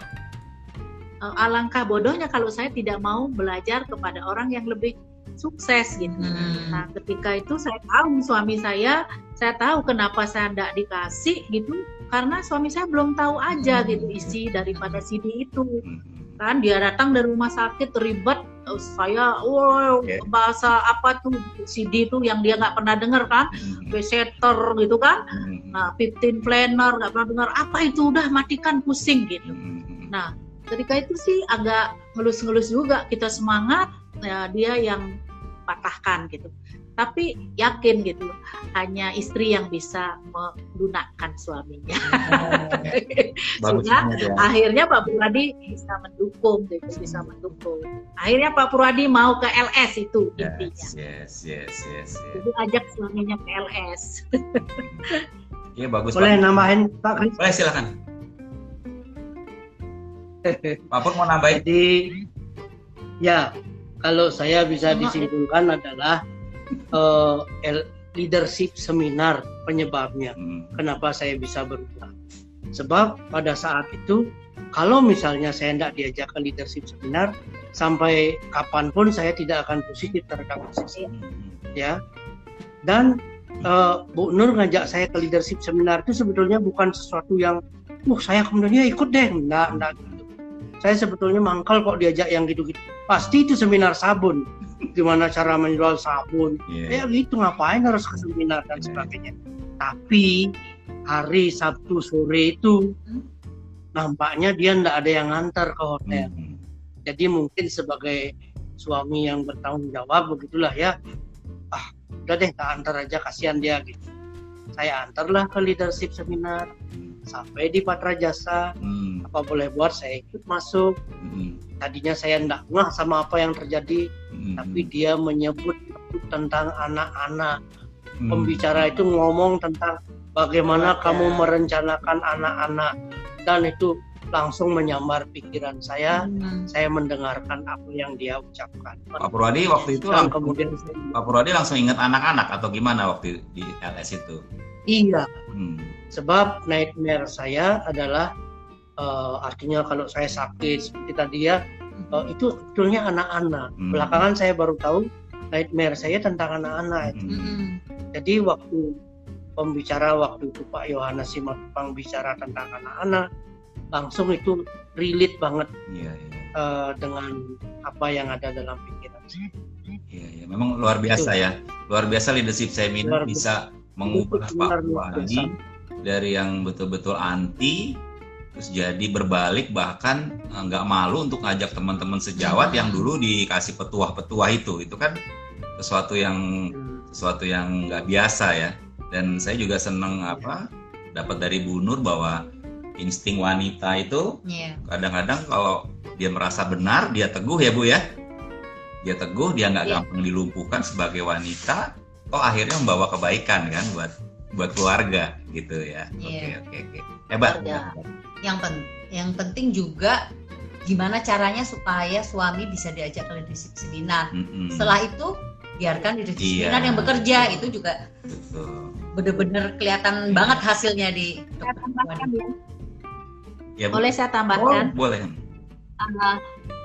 alangkah bodohnya kalau saya tidak mau belajar kepada orang yang lebih sukses gitu. Mm. Nah, ketika itu saya tahu suami saya, saya tahu kenapa saya tidak dikasih gitu, karena suami saya belum tahu aja Hmm. gitu isi daripada CD itu. Hmm. Kan dia datang dari rumah sakit ribet, eh, saya, wow, Oke. bahasa apa tuh CD itu yang dia nggak pernah dengar kan, Hmm. peseter gitu kan, Hmm. nah 15 planner nggak pernah dengar, apa itu udah matikan pusing gitu. Hmm. Nah, ketika itu sih agak ngelus-ngelus juga kita semangat, ya dia yang patahkan gitu. Tapi yakin gitu, hanya istri yang bisa melunakkan suaminya. Bagus Sehingga ya. Akhirnya Pak Purwadi bisa mendukung gitu, bisa mendukung. Akhirnya Pak Purwadi mau ke LS itu intinya. Yes, yes, yes, yes, yes. Jadi ajak suaminya ke LS. Iya bagus. Boleh Pak. nambahin Pak Kris? Boleh silakan. Pak Pur mau nambahin? Jadi ya kalau saya bisa disimpulkan adalah eh, el- leadership seminar penyebabnya. Hmm. Kenapa saya bisa berubah? Sebab pada saat itu kalau misalnya saya tidak diajak ke leadership seminar sampai kapan pun saya tidak akan positif terhadap bisnis Hmm. ya. Dan eh, Bu Nur ngajak saya ke leadership seminar itu sebetulnya bukan sesuatu yang, uh saya kemudian ya ikut deh, enggak, enggak. Saya sebetulnya mangkal kok diajak yang gitu-gitu. Pasti itu seminar sabun, gimana cara menjual sabun. Iya. Ya gitu ngapain harus ke seminar dan Iya. sebagainya. Tapi hari Sabtu sore itu nampaknya dia enggak ada yang ngantar ke hotel. Hmm. Jadi mungkin sebagai suami yang bertanggung jawab begitulah ya. Ah, udah deh tak antar aja kasihan dia gitu. Saya antarlah ke leadership seminar sampai di Patra Jasa. Hmm. Apa boleh buat saya ikut masuk. Hmm. Tadinya saya enggak ngeh sama apa yang terjadi, Hmm. tapi dia menyebut tentang anak-anak. Hmm. Pembicara itu ngomong tentang bagaimana kamu merencanakan anak-anak dan itu langsung menyambar pikiran saya. Hmm. Saya mendengarkan apa yang dia ucapkan. Pak Purwadi waktu itu Dan langsung, kemudian Pak Purwadi langsung ingat anak-anak atau gimana waktu di LS itu? iya, Hmm. Sebab nightmare saya adalah eh, artinya kalau saya sakit seperti tadi ya eh, itu sebetulnya anak-anak. Hmm. Belakangan saya baru tahu nightmare saya tentang anak-anak. Hmm. Mm-mm. Jadi waktu pembicara waktu itu Pak Yohanes Simatupang bicara tentang anak-anak, langsung itu relate banget Iya, iya. eh, dengan apa yang ada dalam pikiran saya. Iya, iya. Memang luar biasa ya. Luar biasa leadership seminar Luar bisa mengubah Itu Pak Purwadi dari yang betul-betul anti terus jadi berbalik bahkan eh, nggak malu untuk ngajak teman-teman sejawat yang dulu dikasih petuah-petuah itu itu kan sesuatu yang sesuatu yang nggak biasa ya dan saya juga seneng apa dapat dari Bu Nur bahwa insting wanita itu Iya. kadang-kadang kalau dia merasa benar dia teguh ya Bu ya dia teguh dia nggak Iya. gampang dilumpuhkan sebagai wanita toh akhirnya membawa kebaikan kan buat buat keluarga gitu ya oke Iya. oke oke hebat Keluarga. Yang pen yang penting juga gimana caranya supaya suami bisa diajak ke leadership seminar. Mm-mm. Setelah itu biarkan leadership Iya. seminar yang bekerja itu juga betul bener-bener kelihatan banget hasilnya di Saya tambahkan ya. ya Bu. Boleh saya Oh, tambahkan? boleh Uh,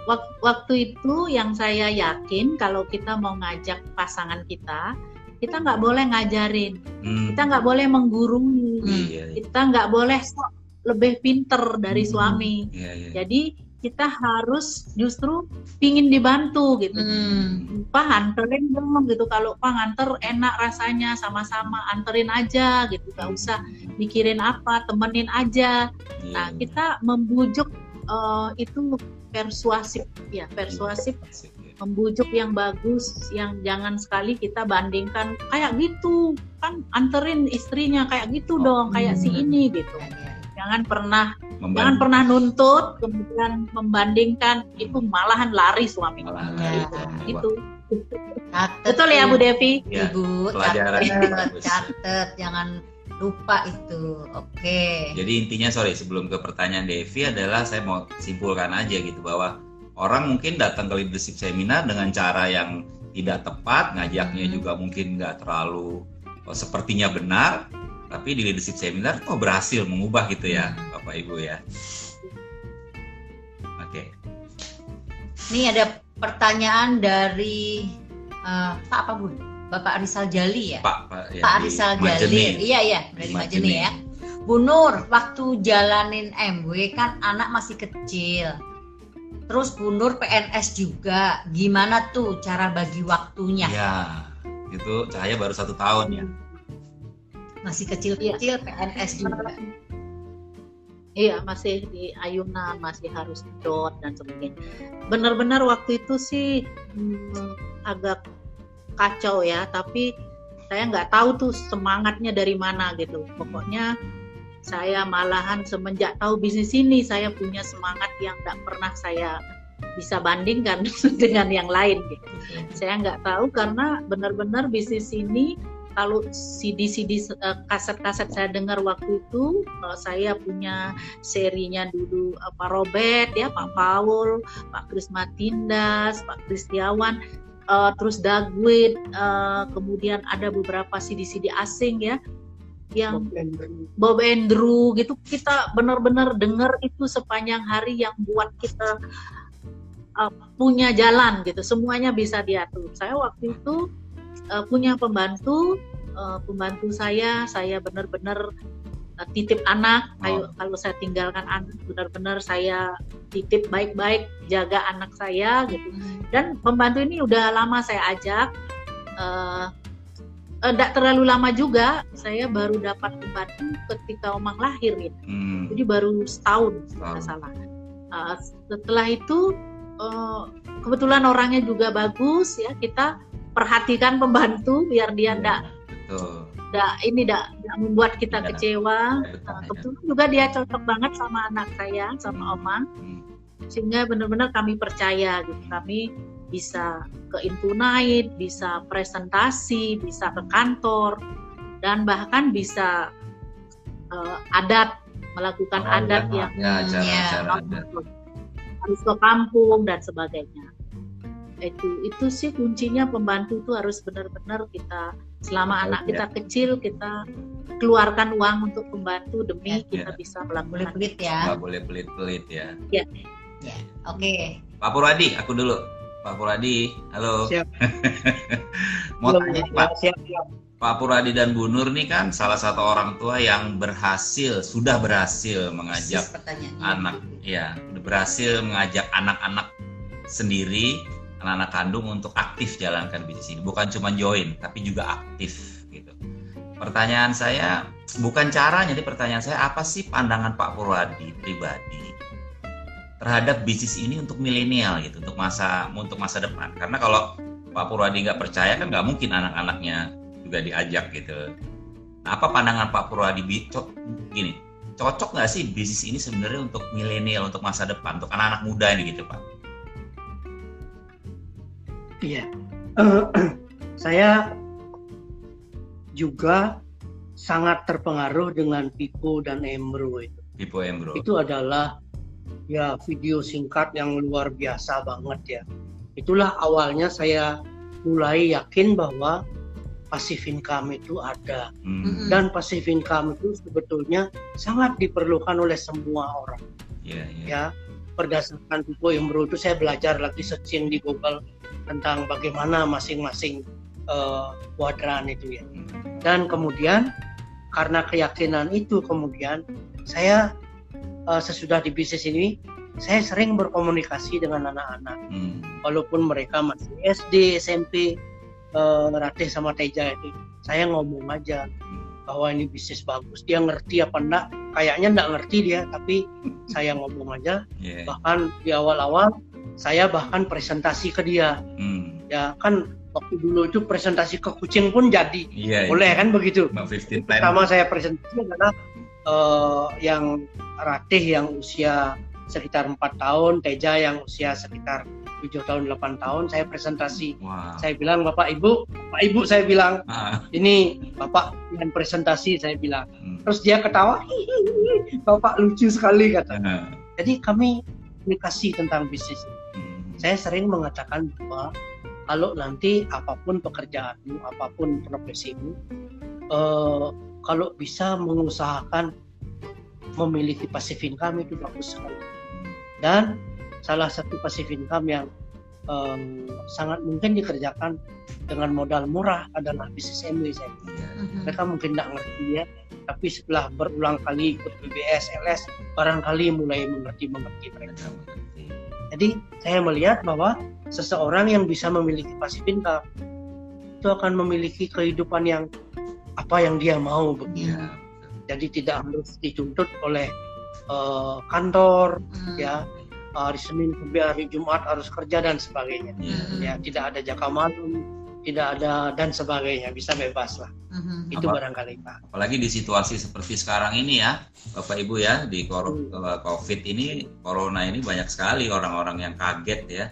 wak- waktu itu yang saya yakin kalau kita mau ngajak pasangan kita, kita nggak boleh ngajarin, Hmm. kita nggak boleh menggurui, Hmm. iya iya kita nggak boleh sok lebih pinter dari Hmm. suami. iya iya Jadi kita harus justru pingin dibantu gitu. Hmm. Pak anterin dong gitu kalau Pak nganter enak rasanya sama-sama anterin aja gitu gak usah mikirin apa temenin aja Iya, nah kita membujuk eh, itu persuasif ya persuasif Asik, ya. Membujuk yang bagus yang jangan sekali kita bandingkan kayak gitu kan anterin istrinya kayak gitu Oh, dong kayak si hmm. ini gitu Ya, ya. jangan pernah Membantu. jangan pernah nuntut kemudian membandingkan itu malahan lari suami Malahan Ya. lari. itu Catet betul ya Bu Devi Ya, Ibu, pelajaran catet, catet, jangan lupa itu. Oke. Jadi intinya sorry sebelum ke pertanyaan Devi adalah saya mau simpulkan aja gitu bahwa orang mungkin datang ke leadership seminar dengan cara yang tidak tepat, ngajaknya Hmm. juga mungkin nggak terlalu oh, sepertinya benar, tapi di leadership seminar kok berhasil mengubah gitu ya, Hmm. Bapak Ibu ya. Oke, Ini ada pertanyaan dari eh, Pak apa Bun? Bapak Rizal Jali ya? Pak Pak, ya, Pak Majene. Jali. Iya iya, dari Majene. ya. Bu Nur, waktu jalanin MW kan anak masih kecil. Terus Bu Nur PNS juga. Gimana tuh cara bagi waktunya? Ya, itu Cahaya baru satu tahun ya. Masih kecil-kecil PNS juga. Iya, masih di ayunan, masih harus dot dan sebagainya. Benar-benar waktu itu sih hmm, agak kacau ya, tapi saya nggak tahu tuh semangatnya dari mana gitu. Pokoknya saya malahan semenjak tahu bisnis ini saya punya semangat yang nggak pernah saya bisa bandingkan dengan yang lain gitu. Saya nggak tahu karena benar-benar bisnis ini kalau CD-CD eh, kaset-kaset saya dengar waktu itu eh, saya punya serinya dulu Pak Robert ya Pak Paul Pak Kris Matindas Pak Kristiawan eh, terus Dagwit eh, kemudian ada beberapa CD-CD asing ya yang Bob Andrew. Gitu kita benar-benar dengar itu sepanjang hari yang buat kita uh, punya jalan gitu. Semuanya bisa diatur. Saya waktu itu uh, punya pembantu uh, pembantu saya saya benar-benar uh, titip anak. Oh. Ayo, kalau saya tinggalkan anak benar-benar saya titip baik-baik jaga anak saya gitu. Dan pembantu ini udah lama saya ajak tidak terlalu lama juga saya baru dapat pembantu ketika omang lahir ya Hmm, jadi baru setahun Setahun. salah Uh, setelah itu uh, kebetulan orangnya juga bagus ya kita perhatikan pembantu biar dia ndak betul. ndak ini ndak membuat kita Ya. kecewa Ya, betul, Uh, ya. kebetulan juga dia cocok banget sama anak saya sama omang Hmm, sehingga benar-benar kami percaya gitu kami bisa ke Night, bisa presentasi, bisa ke kantor dan bahkan bisa eh, adat melakukan Oh, adat ya, yang ya, acara, ya, acara adat. harus ke kampung dan sebagainya. Itu itu sih kuncinya pembantu itu harus benar-benar kita selama Baik, anak ya. kita kecil kita keluarkan uang untuk pembantu demi Ya, kita ya. bisa Boleh melakukan pelit ya. nggak boleh pelit-pelit ya. Oke. Pak Purwadi, aku dulu. Pak Purwadi, halo. Siap. Mau tanya ya, Pak, siap, siap. Pak Purwadi dan Bu Nur nih kan salah satu orang tua yang berhasil, sudah berhasil mengajak anak, ya, berhasil mengajak anak-anak sendiri, anak-anak kandung untuk aktif jalankan bisnis ini. Bukan cuma join, tapi juga aktif gitu. Pertanyaan saya bukan caranya, jadi pertanyaan saya apa sih pandangan Pak Purwadi pribadi terhadap bisnis ini untuk milenial gitu, untuk masa untuk masa depan. Karena kalau Pak Purwadi nggak percaya kan nggak mungkin anak-anaknya juga diajak gitu. Nah, apa pandangan Pak Purwadi Bi- co- gini? Cocok nggak sih bisnis ini sebenarnya untuk milenial, untuk masa depan, untuk anak-anak muda ini gitu Pak? Iya. Eh, saya juga sangat terpengaruh dengan Pipo dan Emro itu. Pipo Embro. Itu adalah ya video singkat yang luar biasa banget ya. Itulah awalnya saya mulai yakin bahwa passive income itu ada Hmm, Mm-mm. dan passive income itu sebetulnya sangat diperlukan oleh semua orang iya, iya. ya berdasarkan Pipo Emro itu saya belajar lagi searching di Google tentang bagaimana masing-masing kuadran itu ya Hmm, dan kemudian karena keyakinan itu kemudian saya eh, sesudah di bisnis ini saya sering berkomunikasi dengan anak-anak Hmm. walaupun mereka masih SD SMP eh, Ratih sama Teja itu saya ngomong aja bahwa ini bisnis bagus dia ngerti apa enggak kayaknya enggak ngerti dia tapi saya ngomong aja Iya. bahkan di awal-awal saya bahkan presentasi ke dia Hmm. ya kan waktu dulu itu presentasi ke kucing pun jadi Iya. boleh kan begitu Mbak 15 plan. pertama saya presentasi adalah eh, yang Ratih yang usia sekitar empat tahun Teja yang usia sekitar tujuh tahun 8 tahun saya presentasi Wah. saya bilang bapak ibu bapak ibu saya bilang Ah. ini bapak dengan presentasi saya bilang Hmm. terus dia ketawa "Hihihi, bapak lucu sekali kata Ah. jadi kami komunikasi tentang bisnis Hmm. saya sering mengatakan bahwa kalau nanti apa pun pekerjaanmu apa pun profesimu eh, kalau bisa mengusahakan memiliki passive income itu bagus sekali. Dan salah satu passive income yang em, sangat mungkin dikerjakan dengan modal murah adalah bisnis MW saya mereka mungkin tidak ngerti ya tapi setelah berulang kali ikut BBS LS barangkali mulai mengerti mengerti mereka. Jadi saya melihat bahwa seseorang yang bisa memiliki passive income itu akan memiliki kehidupan yang apa yang dia mau begitu. Iya. Jadi tidak harus dituntut oleh eh, kantor Mhm. ya hari Senin sampai hari Jumat harus kerja dan sebagainya. Mhm. Ya tidak ada jaka malam, tidak ada dan sebagainya bisa bebas lah. Mhm. Itu Apa? barangkali Pak. Apalagi di situasi seperti sekarang ini ya, Bapak Ibu ya, di kor- Hmm. eh, COVID ini, Corona ini banyak sekali orang-orang yang kaget ya,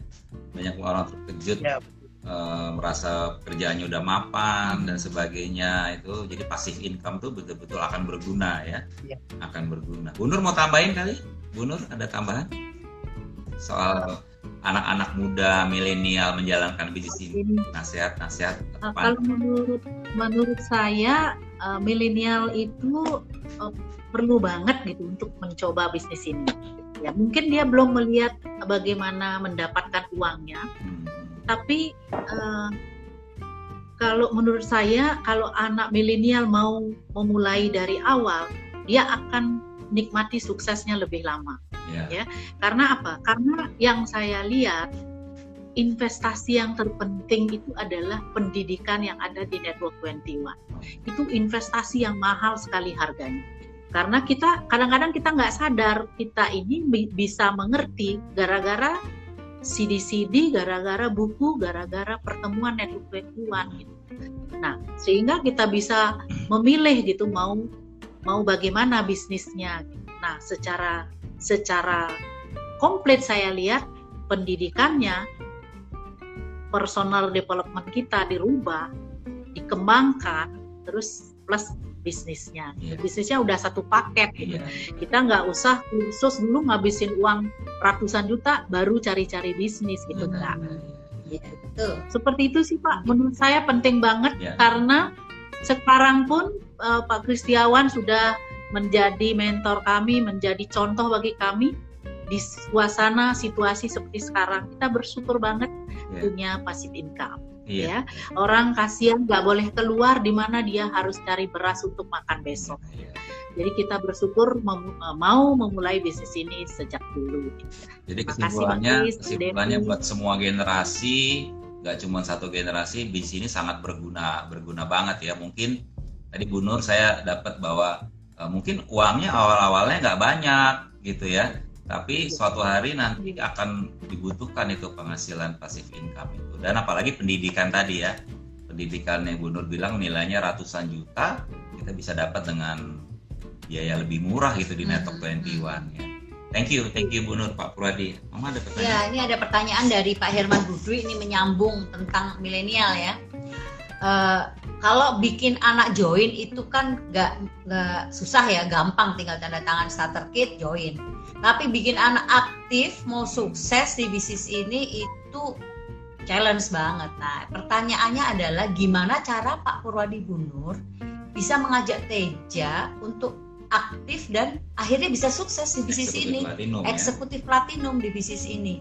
banyak orang terkejut, Ya. Eh, merasa kerjaannya udah mapan dan sebagainya itu, jadi pasif income tuh betul-betul akan berguna ya, Ya. akan berguna. Bu Nur mau tambahin kali? Bu Nur ada tambahan soal anak-anak muda milenial menjalankan bisnis ini, nasihat-nasihat uh, apa? kalau menurut menurut saya uh, milenial itu uh, perlu banget gitu untuk mencoba bisnis ini. Ya mungkin dia belum melihat bagaimana mendapatkan uangnya, Hmm. Tapi uh, kalau menurut saya kalau anak milenial mau memulai dari awal, dia akan nikmati suksesnya lebih lama. Ya. Karena apa? Karena yang saya lihat investasi yang terpenting itu adalah pendidikan yang ada di Network 21. Itu investasi yang mahal sekali harganya. Karena kita kadang-kadang kita nggak sadar kita ini bi- bisa mengerti gara-gara CD-CD, gara-gara buku, gara-gara pertemuan Network 21 gitu. Nah, sehingga kita bisa memilih gitu mau mau bagaimana bisnisnya. Nah, secara secara komplit saya lihat pendidikannya personal development kita dirubah dikembangkan terus plus bisnisnya Iya. bisnisnya udah satu paket gitu. Iya. kita nggak usah khusus dulu ngabisin uang ratusan juta baru cari-cari bisnis gitu enggak Iya, betul. seperti itu sih Pak menurut saya penting banget Ya. karena sekarang pun eh, Pak Kristiawan sudah menjadi mentor kami, menjadi contoh bagi kami di suasana situasi seperti sekarang. Kita bersyukur banget Ya. punya passive income. Iya. Ya, orang kasihan nggak boleh keluar di mana dia harus cari beras untuk makan besok. Iya. Jadi kita bersyukur mem- mau memulai bisnis ini sejak dulu. Jadi kesimpulannya, Bu kesimpulannya buat semua generasi, nggak cuma satu generasi, di sini sangat berguna, berguna banget ya. Mungkin tadi Bu Nur saya dapat bahwa eh, mungkin uangnya awal-awalnya nggak banyak gitu ya, tapi suatu hari nanti akan dibutuhkan itu penghasilan pasif income itu. Dan apalagi pendidikan tadi ya, pendidikan yang Bu Nur bilang nilainya ratusan juta, kita bisa dapat dengan biaya lebih murah gitu di Network Hmm. 21 ya. Thank you, thank you Bu Nur, Pak Purwadi. Mama ada pertanyaan? Ya, ini ada pertanyaan dari Pak Herman Budwi ini menyambung tentang milenial ya. Eh, kalau bikin anak join itu kan nggak susah ya, gampang tinggal tanda tangan starter kit join. Tapi bikin anak aktif mau sukses di bisnis ini itu challenge banget. Nah, pertanyaannya adalah gimana cara Pak Purwadi Bunur bisa mengajak Teja untuk aktif dan akhirnya bisa sukses di bisnis Eksekutif ini Platinum, ya. eksekutif platinum di bisnis ini.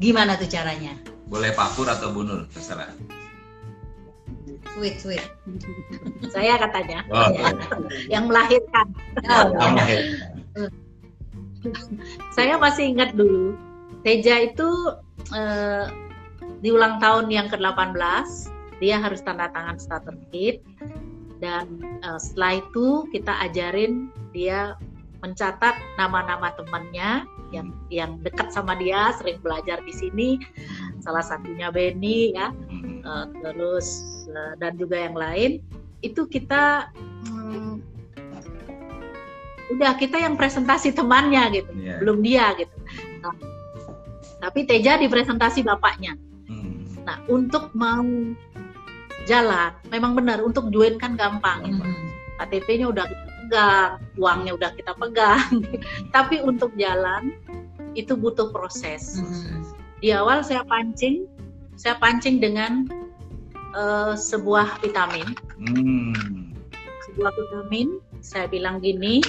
Gimana tuh caranya? Boleh Pak Pur atau Bu Nur, terserah. Sweet, sweet. Saya katanya Oh, yang melahirkan. Oh, ya. ya. Saya masih ingat dulu Teja itu eh, di ulang tahun yang ke-18 dia harus tanda tangan starter kit dan eh, setelah itu kita ajarin dia mencatat nama-nama temannya yang yang dekat sama dia sering belajar di sini salah satunya Benny ya Hmm. eh, terus eh, dan juga yang lain itu kita hmm, udah kita yang presentasi temannya gitu Iya. belum dia gitu Nah, tapi Teja dipresentasi bapaknya Hmm. nah untuk mau jalan memang benar untuk join kan gampang gitu. Mhm. KTP-nya udah kita pegang uangnya udah kita pegang tapi untuk jalan itu butuh proses Mhm. di awal saya pancing saya pancing dengan eh, sebuah vitamin. Hmm. sebuah vitamin saya bilang gini.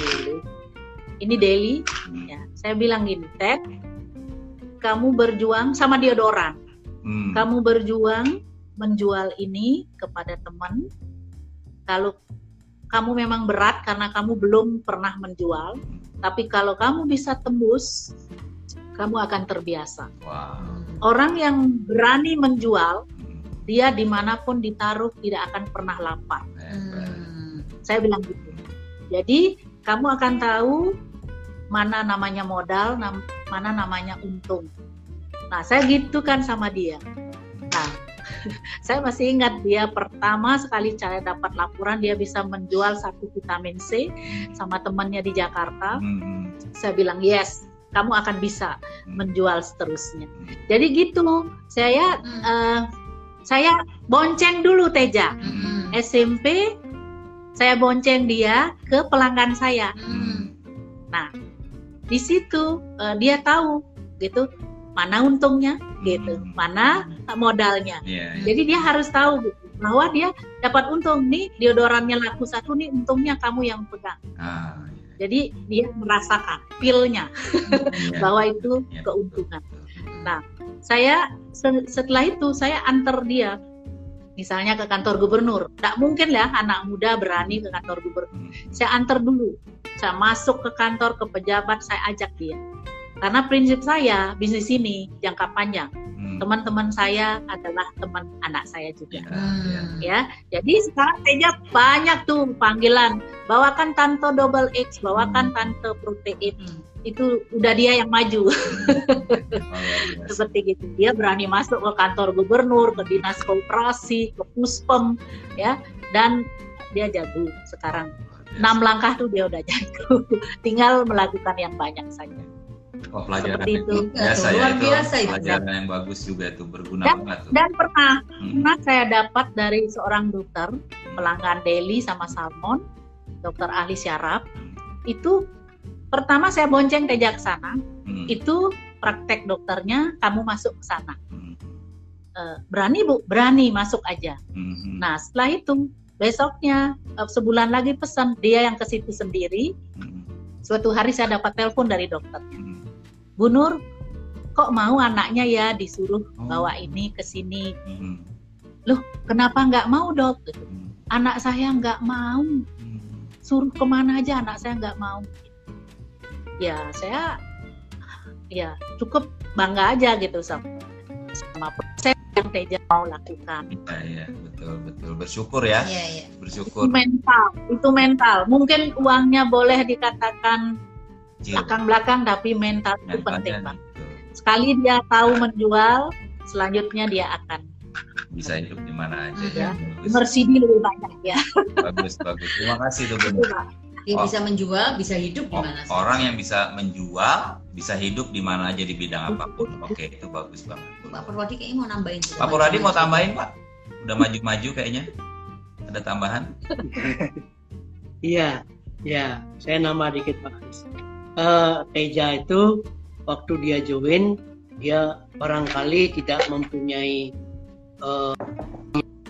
Ini daily. Hmm. ya saya bilang gini Ted kamu berjuang sama deodoran. Hmm. kamu berjuang menjual ini kepada teman. Kalau kamu memang berat karena kamu belum pernah menjual tapi kalau kamu bisa tembus kamu akan terbiasa Wow. orang yang berani menjual Hmm. dia di mana pun ditaruh tidak akan pernah lapar. Mhm. saya bilang gitu jadi kamu akan tahu mana namanya modal nam- mana namanya untung nah saya gitu kan sama dia nah saya masih ingat dia pertama sekali saya dapat laporan dia bisa menjual satu vitamin C sama temannya di Jakarta Hmm. saya bilang yes kamu akan bisa menjual seterusnya jadi gitu saya Hmm. eh, saya bonceng dulu Teja Mhm. SMP saya bonceng dia ke pelanggan saya. Mhm. Di situ eh, dia tahu gitu mana untungnya gitu, Hmm. mana modalnya. Iya. iya. Jadi dia harus tahu gitu bahwa dia dapat untung nih deodorannya laku satu nih untungnya kamu yang pegang. Ah, Jadi dia merasakan pilnya iya. bahwa itu Iya, keuntungan. Nah, Saya se- setelah itu saya antar dia misalnya ke kantor gubernur. Tidak mungkin lah anak muda berani ke kantor gubernur. Hmm. saya antar dulu saya masuk ke kantor ke pejabat saya ajak dia karena prinsip saya bisnis ini jangka panjang. Hmm. teman-teman saya adalah teman anak saya juga. Iya, iya. Hmm. ya jadi sekarang Teja banyak tuh panggilan. Bawakan tante double X bawakan tante protein Hmm. itu udah dia yang maju. Oh, luar biasa. seperti gitu. Dia berani masuk ke kantor gubernur ke dinas koperasi ke puspem ya. Dan dia jago sekarang. Enam langkah tuh dia udah jago. Tinggal melakukan yang banyak saja Oh, pelajaran seperti yang itu. biasa Luar ya itu. biasa itu. Pelajaran yang bagus juga itu berguna Dan- banget tuh. dan pernah Hmm. pernah saya dapat dari seorang dokter pelanggan Deli sama Salmon dokter ahli syaraf itu pertama saya bonceng ke sana Hmm. itu praktek dokternya kamu masuk ke sana Hmm. Eh, berani bu berani masuk aja Hmm. nah setelah itu besoknya eh, sebulan lagi pesan dia yang ke situ sendiri Hmm. suatu hari saya dapat telepon dari dokter Hmm. Bu Nur kok mau anaknya ya disuruh Oh. bawa ini ke sini Hmm. kenapa nggak mau dok Hmm. anak saya nggak mau Hmm. suruh ke mana aja anak saya nggak mau ya saya ya cukup bangga aja gitu sama sama proses yang Teja mau lakukan Iya, iya, betul, betul. Bersyukur ya, Iya, iya. itu bersyukur. mental itu mental mungkin uangnya boleh dikatakan. Belakang-belakang tapi mental itu Mentalnya penting gitu. sekali dia tahu menjual selanjutnya dia akan Bisa hidup di mana aja Ya. ya. Bagus, Mercedes lebih banyak ya bagus, bagus. Terima kasih tuh Bu. Pak. Dia Oh. bisa menjual, bisa hidup di Oh, mana sih? orang yang bisa menjual bisa hidup di mana aja di bidang apa pun. Oke, itu bagus banget. Pak Purwadi kayaknya mau nambahin. juga. Pak Puradi mau tambahin Pak? Udah maju-maju kayaknya. Ada tambahan? Iya, ya, saya nama dikit Pak Teja itu waktu dia join, dia barangkali tidak mempunyai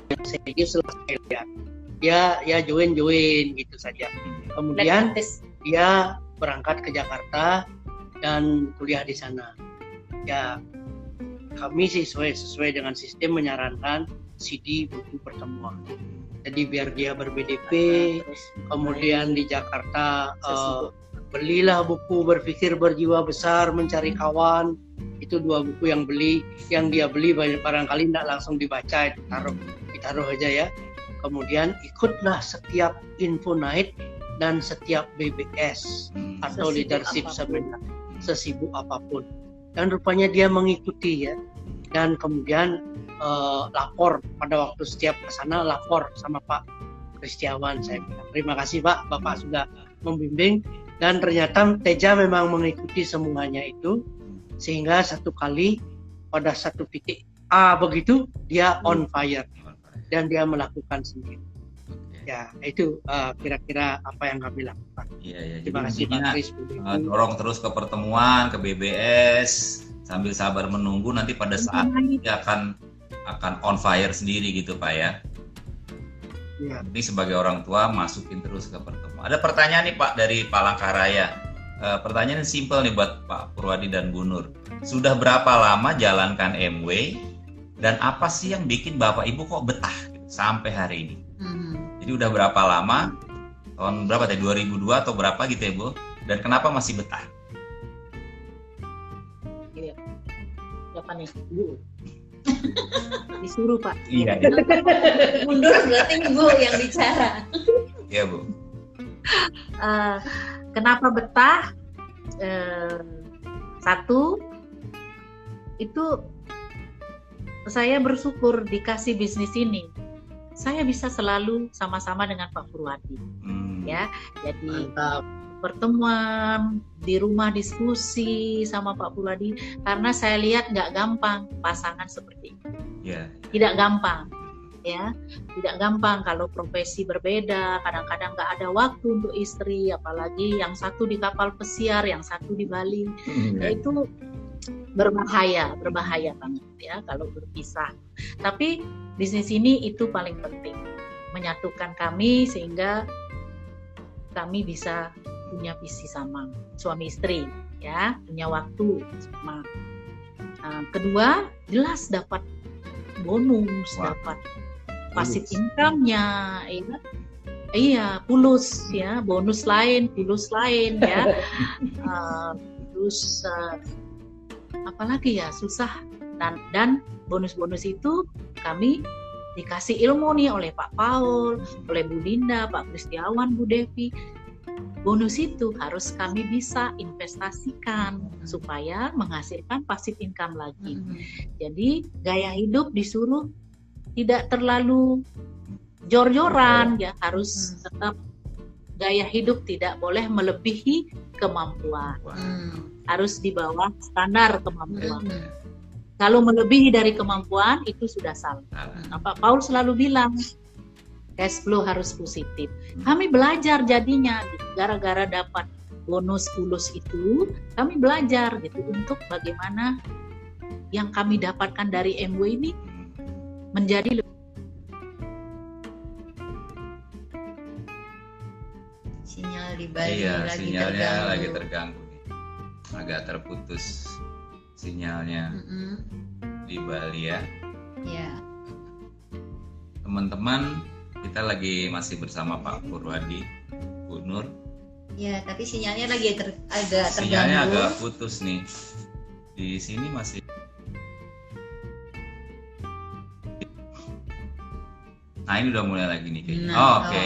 yang serius saya lihat. Ya, ya join join gitu saja. Kemudian dia berangkat ke Jakarta dan kuliah di sana. Ya, kami sesuai sesuai dengan sistem menyarankan CD buku pertemuan. Jadi biar dia ber-BDP, kemudian di Jakarta eh, belilah buku berpikir berjiwa besar mencari kawan. Itu dua buku yang beli. Yang dia beli banyak barangkali tidak langsung dibaca itu taruh ditaruh aja ya. Kemudian ikutlah setiap info night dan setiap BBS Hmm. atau leadership seminar. Sesibuk apa pun. Dan rupanya dia mengikuti ya. Dan kemudian eh, lapor. Pada waktu setiap ke sana lapor sama Pak Kristiawan saya bilang. Terima kasih Pak. Bapak sudah membimbing dan ternyata Teja memang mengikuti semuanya itu sehingga satu kali pada satu titik A begitu dia on fire dan dia melakukan sendiri Oke. ya itu eh, kira-kira apa yang kami lakukan Iya, iya. Jadi terima kasih Pak Kris eh, dorong terus ke pertemuan, ke BBS, sambil sabar menunggu nanti pada saat dia akan akan on fire sendiri gitu Pak ya. Ya. Ini sebagai orang tua masukin terus ke pertemuan. Ada pertanyaan nih Pak dari Palangkaraya. Eh, pertanyaan simpel nih buat Pak Purwadi dan Bu Nur. Sudah berapa lama jalankan MW dan apa sih yang bikin Bapak Ibu kok betah gitu, sampai hari ini? Hmm. Jadi udah berapa lama? Tahun berapa tadi? 2002 atau berapa gitu ya Bu? Dan kenapa masih betah? Siapa nih? Disuruh Pak. Iya, Mundur berarti ibu yang bicara. iya Bu. Eh, kenapa betah? Eh, satu itu saya bersyukur dikasih bisnis ini. Saya bisa selalu sama-sama dengan Pak Purwadi, Hmm. ya. Jadi mantap pertemuan di rumah diskusi sama Pak Purwadi karena saya lihat nggak gampang pasangan seperti ini. Iya. Tidak gampang, ya. Tidak gampang kalau profesi berbeda. Kadang-kadang nggak ada waktu untuk istri, apalagi yang satu di kapal pesiar, yang satu di Bali. Ya, itu berbahaya, berbahaya banget ya kalau berpisah. Tapi bisnis ini itu paling penting menyatukan kami sehingga kami bisa punya visi sama suami istri ya punya waktu sama. Nah, kedua jelas dapat bonus, Wah. dapat pasif income-nya, iya. Iya, pulus ya, bonus lain, pulus lain ya. Eh, terus eh, apalagi ya susah dan dan bonus-bonus itu kami dikasih ilmu nih oleh Pak Paul, oleh Bu Dinda, Pak Kristiawan, Bu Devi. Bonus itu harus kami bisa investasikan supaya menghasilkan pasif income lagi. Hmm. Jadi gaya hidup disuruh tidak terlalu jor-joran ya harus Hmm. tetap gaya hidup tidak boleh melebihi kemampuan Wah. Hmm. harus di bawah standar kemampuan. Hmm. Kalau melebihi dari kemampuan itu sudah salah. Nah, Pak Paul selalu bilang cash flow harus positif. Kami belajar jadinya gara-gara dapat bonus pulus itu, kami belajar gitu untuk bagaimana yang kami dapatkan dari MW ini menjadi lebih Sinyal di Bali Iya, lagi sinyalnya terganggu. lagi terganggu nih. Agak terputus sinyalnya Mm-mm. di Bali ya. Ya. Teman-teman, kita lagi masih bersama Pak Purwadi, Bu Nur. Ya, tapi sinyalnya lagi ter- agak Sinyalnya terganggu. agak putus nih. Di sini masih Nah ini udah mulai lagi nih kayaknya. Nah, oh, Oke,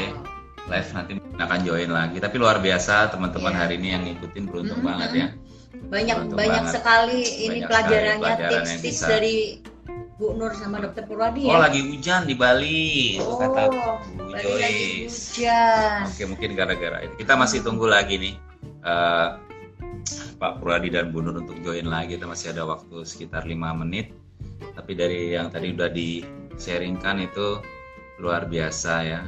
live nanti akan join lagi. Tapi luar biasa teman-teman Iya. hari ini yang ngikutin beruntung Mm-mm. banget ya. Banyak Beruntung banyak banget. sekali ini Banyak pelajarannya tips-tips dari Bu Nur sama Dokter Purwadi Oh ya. lagi hujan di Bali, Oh, kata Bu Bali lagi Joyce. hujan. Oke mungkin gara-gara itu. Kita masih tunggu lagi nih eh, Pak Purwadi dan Bu Nur untuk join lagi. Kita masih ada waktu sekitar lima menit. Tapi dari yang tadi udah di sharingkan itu luar biasa ya.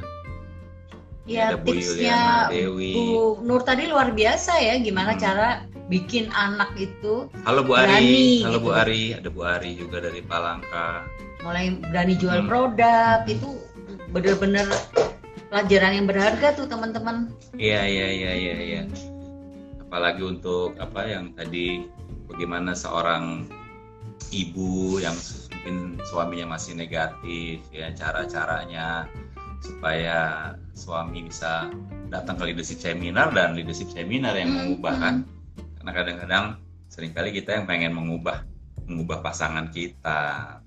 Ya, ada Bu tipsnya Yuliana Dewi. Bu Nur tadi luar biasa ya gimana Hmm. cara bikin anak itu Halo Bu Ari, berani halo Bu gitu. Ari, ada Bu Ari juga dari Palangka. mulai berani jual Hmm. produk itu bener-bener pelajaran yang berharga tuh teman-teman. Iya iya iya iya iya. Apalagi untuk apa yang tadi bagaimana seorang ibu yang mungkin suaminya masih negatif ya cara-caranya supaya suami bisa datang ke leadership seminar dan leadership seminar yang Hmm, mengubah kan. Karena kadang-kadang sering kali kita yang pengen mengubah mengubah pasangan kita.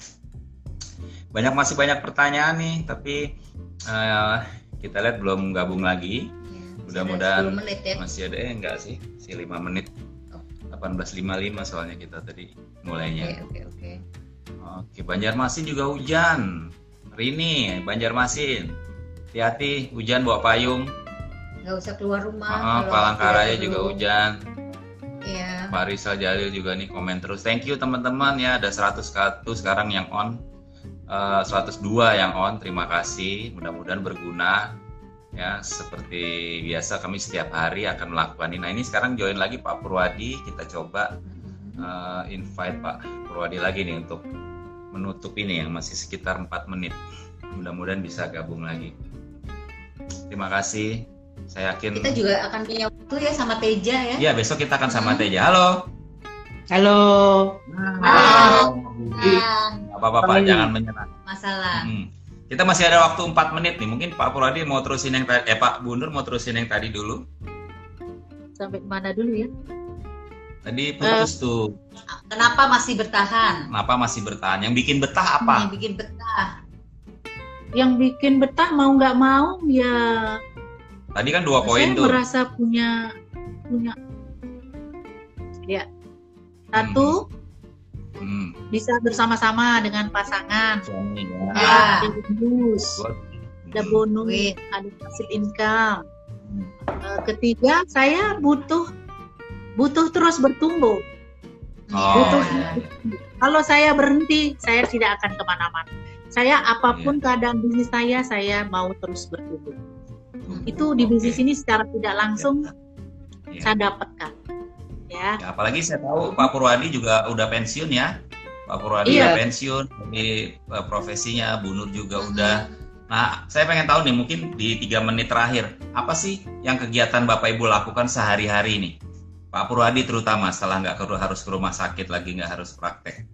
Banyak masih banyak pertanyaan nih tapi eh, kita lihat belum gabung lagi. Mudah-mudahan- 10 menit ya. masih ada eh enggak sih? Si 5 menit. Oh. 18.55 soalnya kita tadi mulainya. Oke, oke, oke. Oke, Banjarmasin juga hujan. Rini, Banjarmasin. Hati-hati, hujan bawa payung. Nggak usah keluar rumah. Ah, kalau Palangkaraya juga perlu. hujan. Iya. Pak Rizal Jalil juga nih komen terus. Thank you teman-teman ya, ada 101 sekarang yang on. Eh, 102 yang on, terima kasih. Mudah-mudahan berguna. Ya, seperti biasa kami setiap hari akan melakukan ini. Nah, ini sekarang join lagi Pak Purwadi, kita coba eh, invite Pak Purwadi lagi nih untuk menutup ini yang masih sekitar 4 menit. Mudah-mudahan bisa gabung lagi. Terima kasih. Saya yakin Kita juga akan punya waktu ya sama Teja ya. Iya, besok kita akan sama Teja. Halo. Halo. Halo. Di- Apa-apa Pak, Kami- jangan menyerah. masalah. Hmm. Kita masih ada waktu 4 menit nih. Mungkin Pak Purwadi mau terusin yang tadi, eh Pak Bu Nur mau terusin yang tadi dulu. Sampai mana dulu ya? Tadi putus tuh. Kenapa masih bertahan? Kenapa masih bertahan? Yang bikin betah apa? Yang bikin betah. Yang bikin betah mau nggak mau ya Tadi kan dua poin saya tuh. merasa punya punya ya satu Hmm. bisa bersama-sama dengan pasangan ya. Ya. ada bonus ada Hmm. bonus ada hasil income Eh, ketiga saya butuh butuh terus bertumbuh Oh, butuh iya, iya. kalau saya berhenti saya tidak akan ke mana-mana saya apa pun Iya. keadaan bisnis saya saya mau terus bertumbuh itu di bisnis ini secara tidak langsung Iya. saya dapatkan ya Ya, apalagi saya tahu Pak Purwadi juga udah pensiun ya. Pak Purwadi Iya. udah pensiun dari eh, profesinya, Bu Nur juga udah. Nah, saya pengen tahu nih mungkin di tiga menit terakhir, apa sih yang kegiatan Bapak Ibu lakukan sehari-hari nih? Pak Purwadi terutama setelah nggak ke- harus ke rumah sakit lagi nggak harus praktek.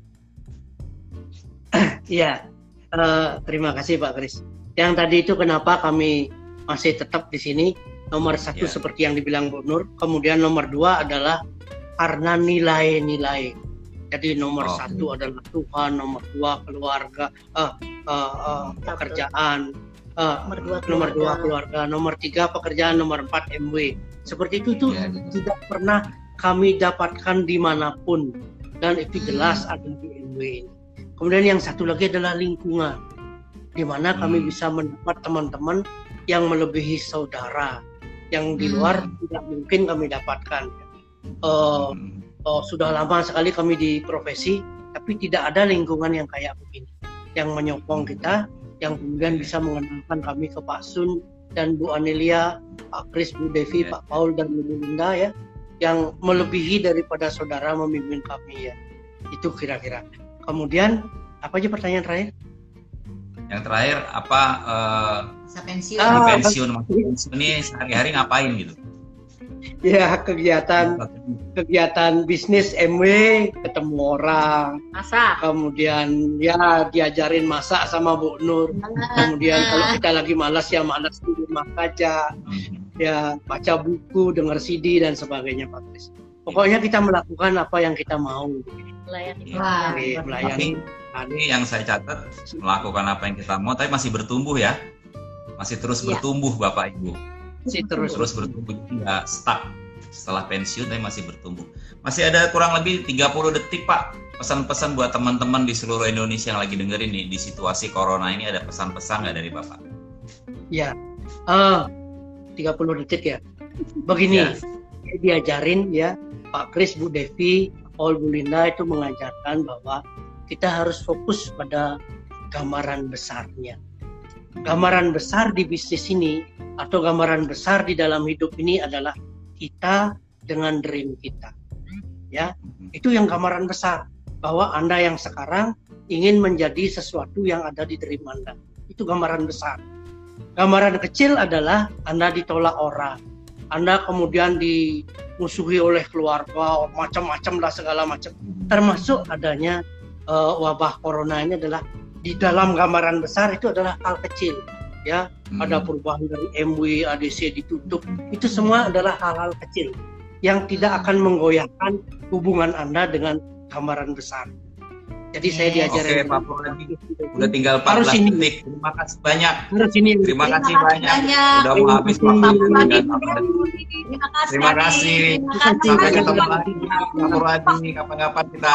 Iya, eh, terima kasih Pak Kris. Yang tadi itu kenapa kami masih tetap di sini. Nomor satu Ya. seperti yang dibilang Bu Nur. Kemudian nomor dua adalah karena nilai-nilai. Jadi nomor Oh. satu adalah Tuhan, nomor dua keluarga, eh, eh, eh, pekerjaan, eh, nomor dua nomor dua keluarga. keluarga, nomor tiga pekerjaan, nomor empat MW. Seperti itu tuh Ya. tidak pernah kami dapatkan di mana pun dan itu Hmm. jelas ada di MW ini. Kemudian yang satu lagi adalah lingkungan, di mana kami Hmm. bisa mendapat teman-teman yang melebihi saudara, yang di Hmm. luar tidak mungkin kami dapatkan. Eh, Hmm. oh, sudah lama sekali kami di profesi, tapi tidak ada lingkungan yang kayak begini, yang menyokong kita, yang kemudian bisa mengenalkan kami ke Pak Sun dan Bu Anelia, Pak Kris, Bu Devi, Ya. Pak Paul dan Bu Linda ya, yang melebihi daripada saudara memimpin kami ya. Itu kira-kira. Kemudian apa aja pertanyaan terakhir? Yang terakhir apa eh, Masa pensiun. di Ah, pensiun ini sehari-hari ngapain gitu? Ya kegiatan kegiatan bisnis MW, ketemu orang, masak kemudian ya diajarin masak sama Bu Nur. Kemudian kalau kita lagi malas ya malas di rumah Hmm. ya baca buku, dengar CD dan sebagainya Pak Kris. Pokoknya kita melakukan apa yang kita mau. melayani pelanggan. melayani. Tapi yang saya catat melakukan apa yang kita mau, tapi masih bertumbuh ya, masih terus Iya. bertumbuh Bapak Ibu, Masih terus. terus bertumbuh nggak stuck setelah pensiun tapi masih bertumbuh. Masih ada kurang lebih 30 detik Pak pesan-pesan buat teman-teman di seluruh Indonesia yang lagi dengerin nih di situasi corona ini ada pesan-pesan nggak dari Bapak? Ya. Ah, 30 detik ya. Begini, Ya. diajarin ya Pak Kris, Bu Devi, Paul Bu Linda itu mengajarkan bahwa kita harus fokus pada gambaran besarnya. Gambaran besar di bisnis ini atau gambaran besar di dalam hidup ini adalah kita dengan dream kita. Ya, itu yang gambaran besar bahwa Anda yang sekarang ingin menjadi sesuatu yang ada di dream Anda. Itu gambaran besar. Gambaran kecil adalah Anda ditolak orang. Anda kemudian dimusuhi oleh keluarga, macam-macam lah segala macam. Termasuk adanya eh, wabah corona ini adalah di dalam gambaran besar itu adalah hal kecil. ya Hmm. ada perubahan dari MW, ADC ditutup, itu semua adalah hal-hal kecil yang tidak akan menggoyahkan hubungan Anda dengan gambaran besar. Jadi saya Oke, diajarin Oke, Pak Purwadi. Udah tinggal Harus 14 ini. detik. Terima kasih banyak. harus ini Terima kasih Terima kasih banyak. banyak. Udah mau habis Terima waktu kasih. Terima kasih. Terima kasih. Terima Sampai kasih. ketemu lagi Pak Purwadi kapan-kapan kita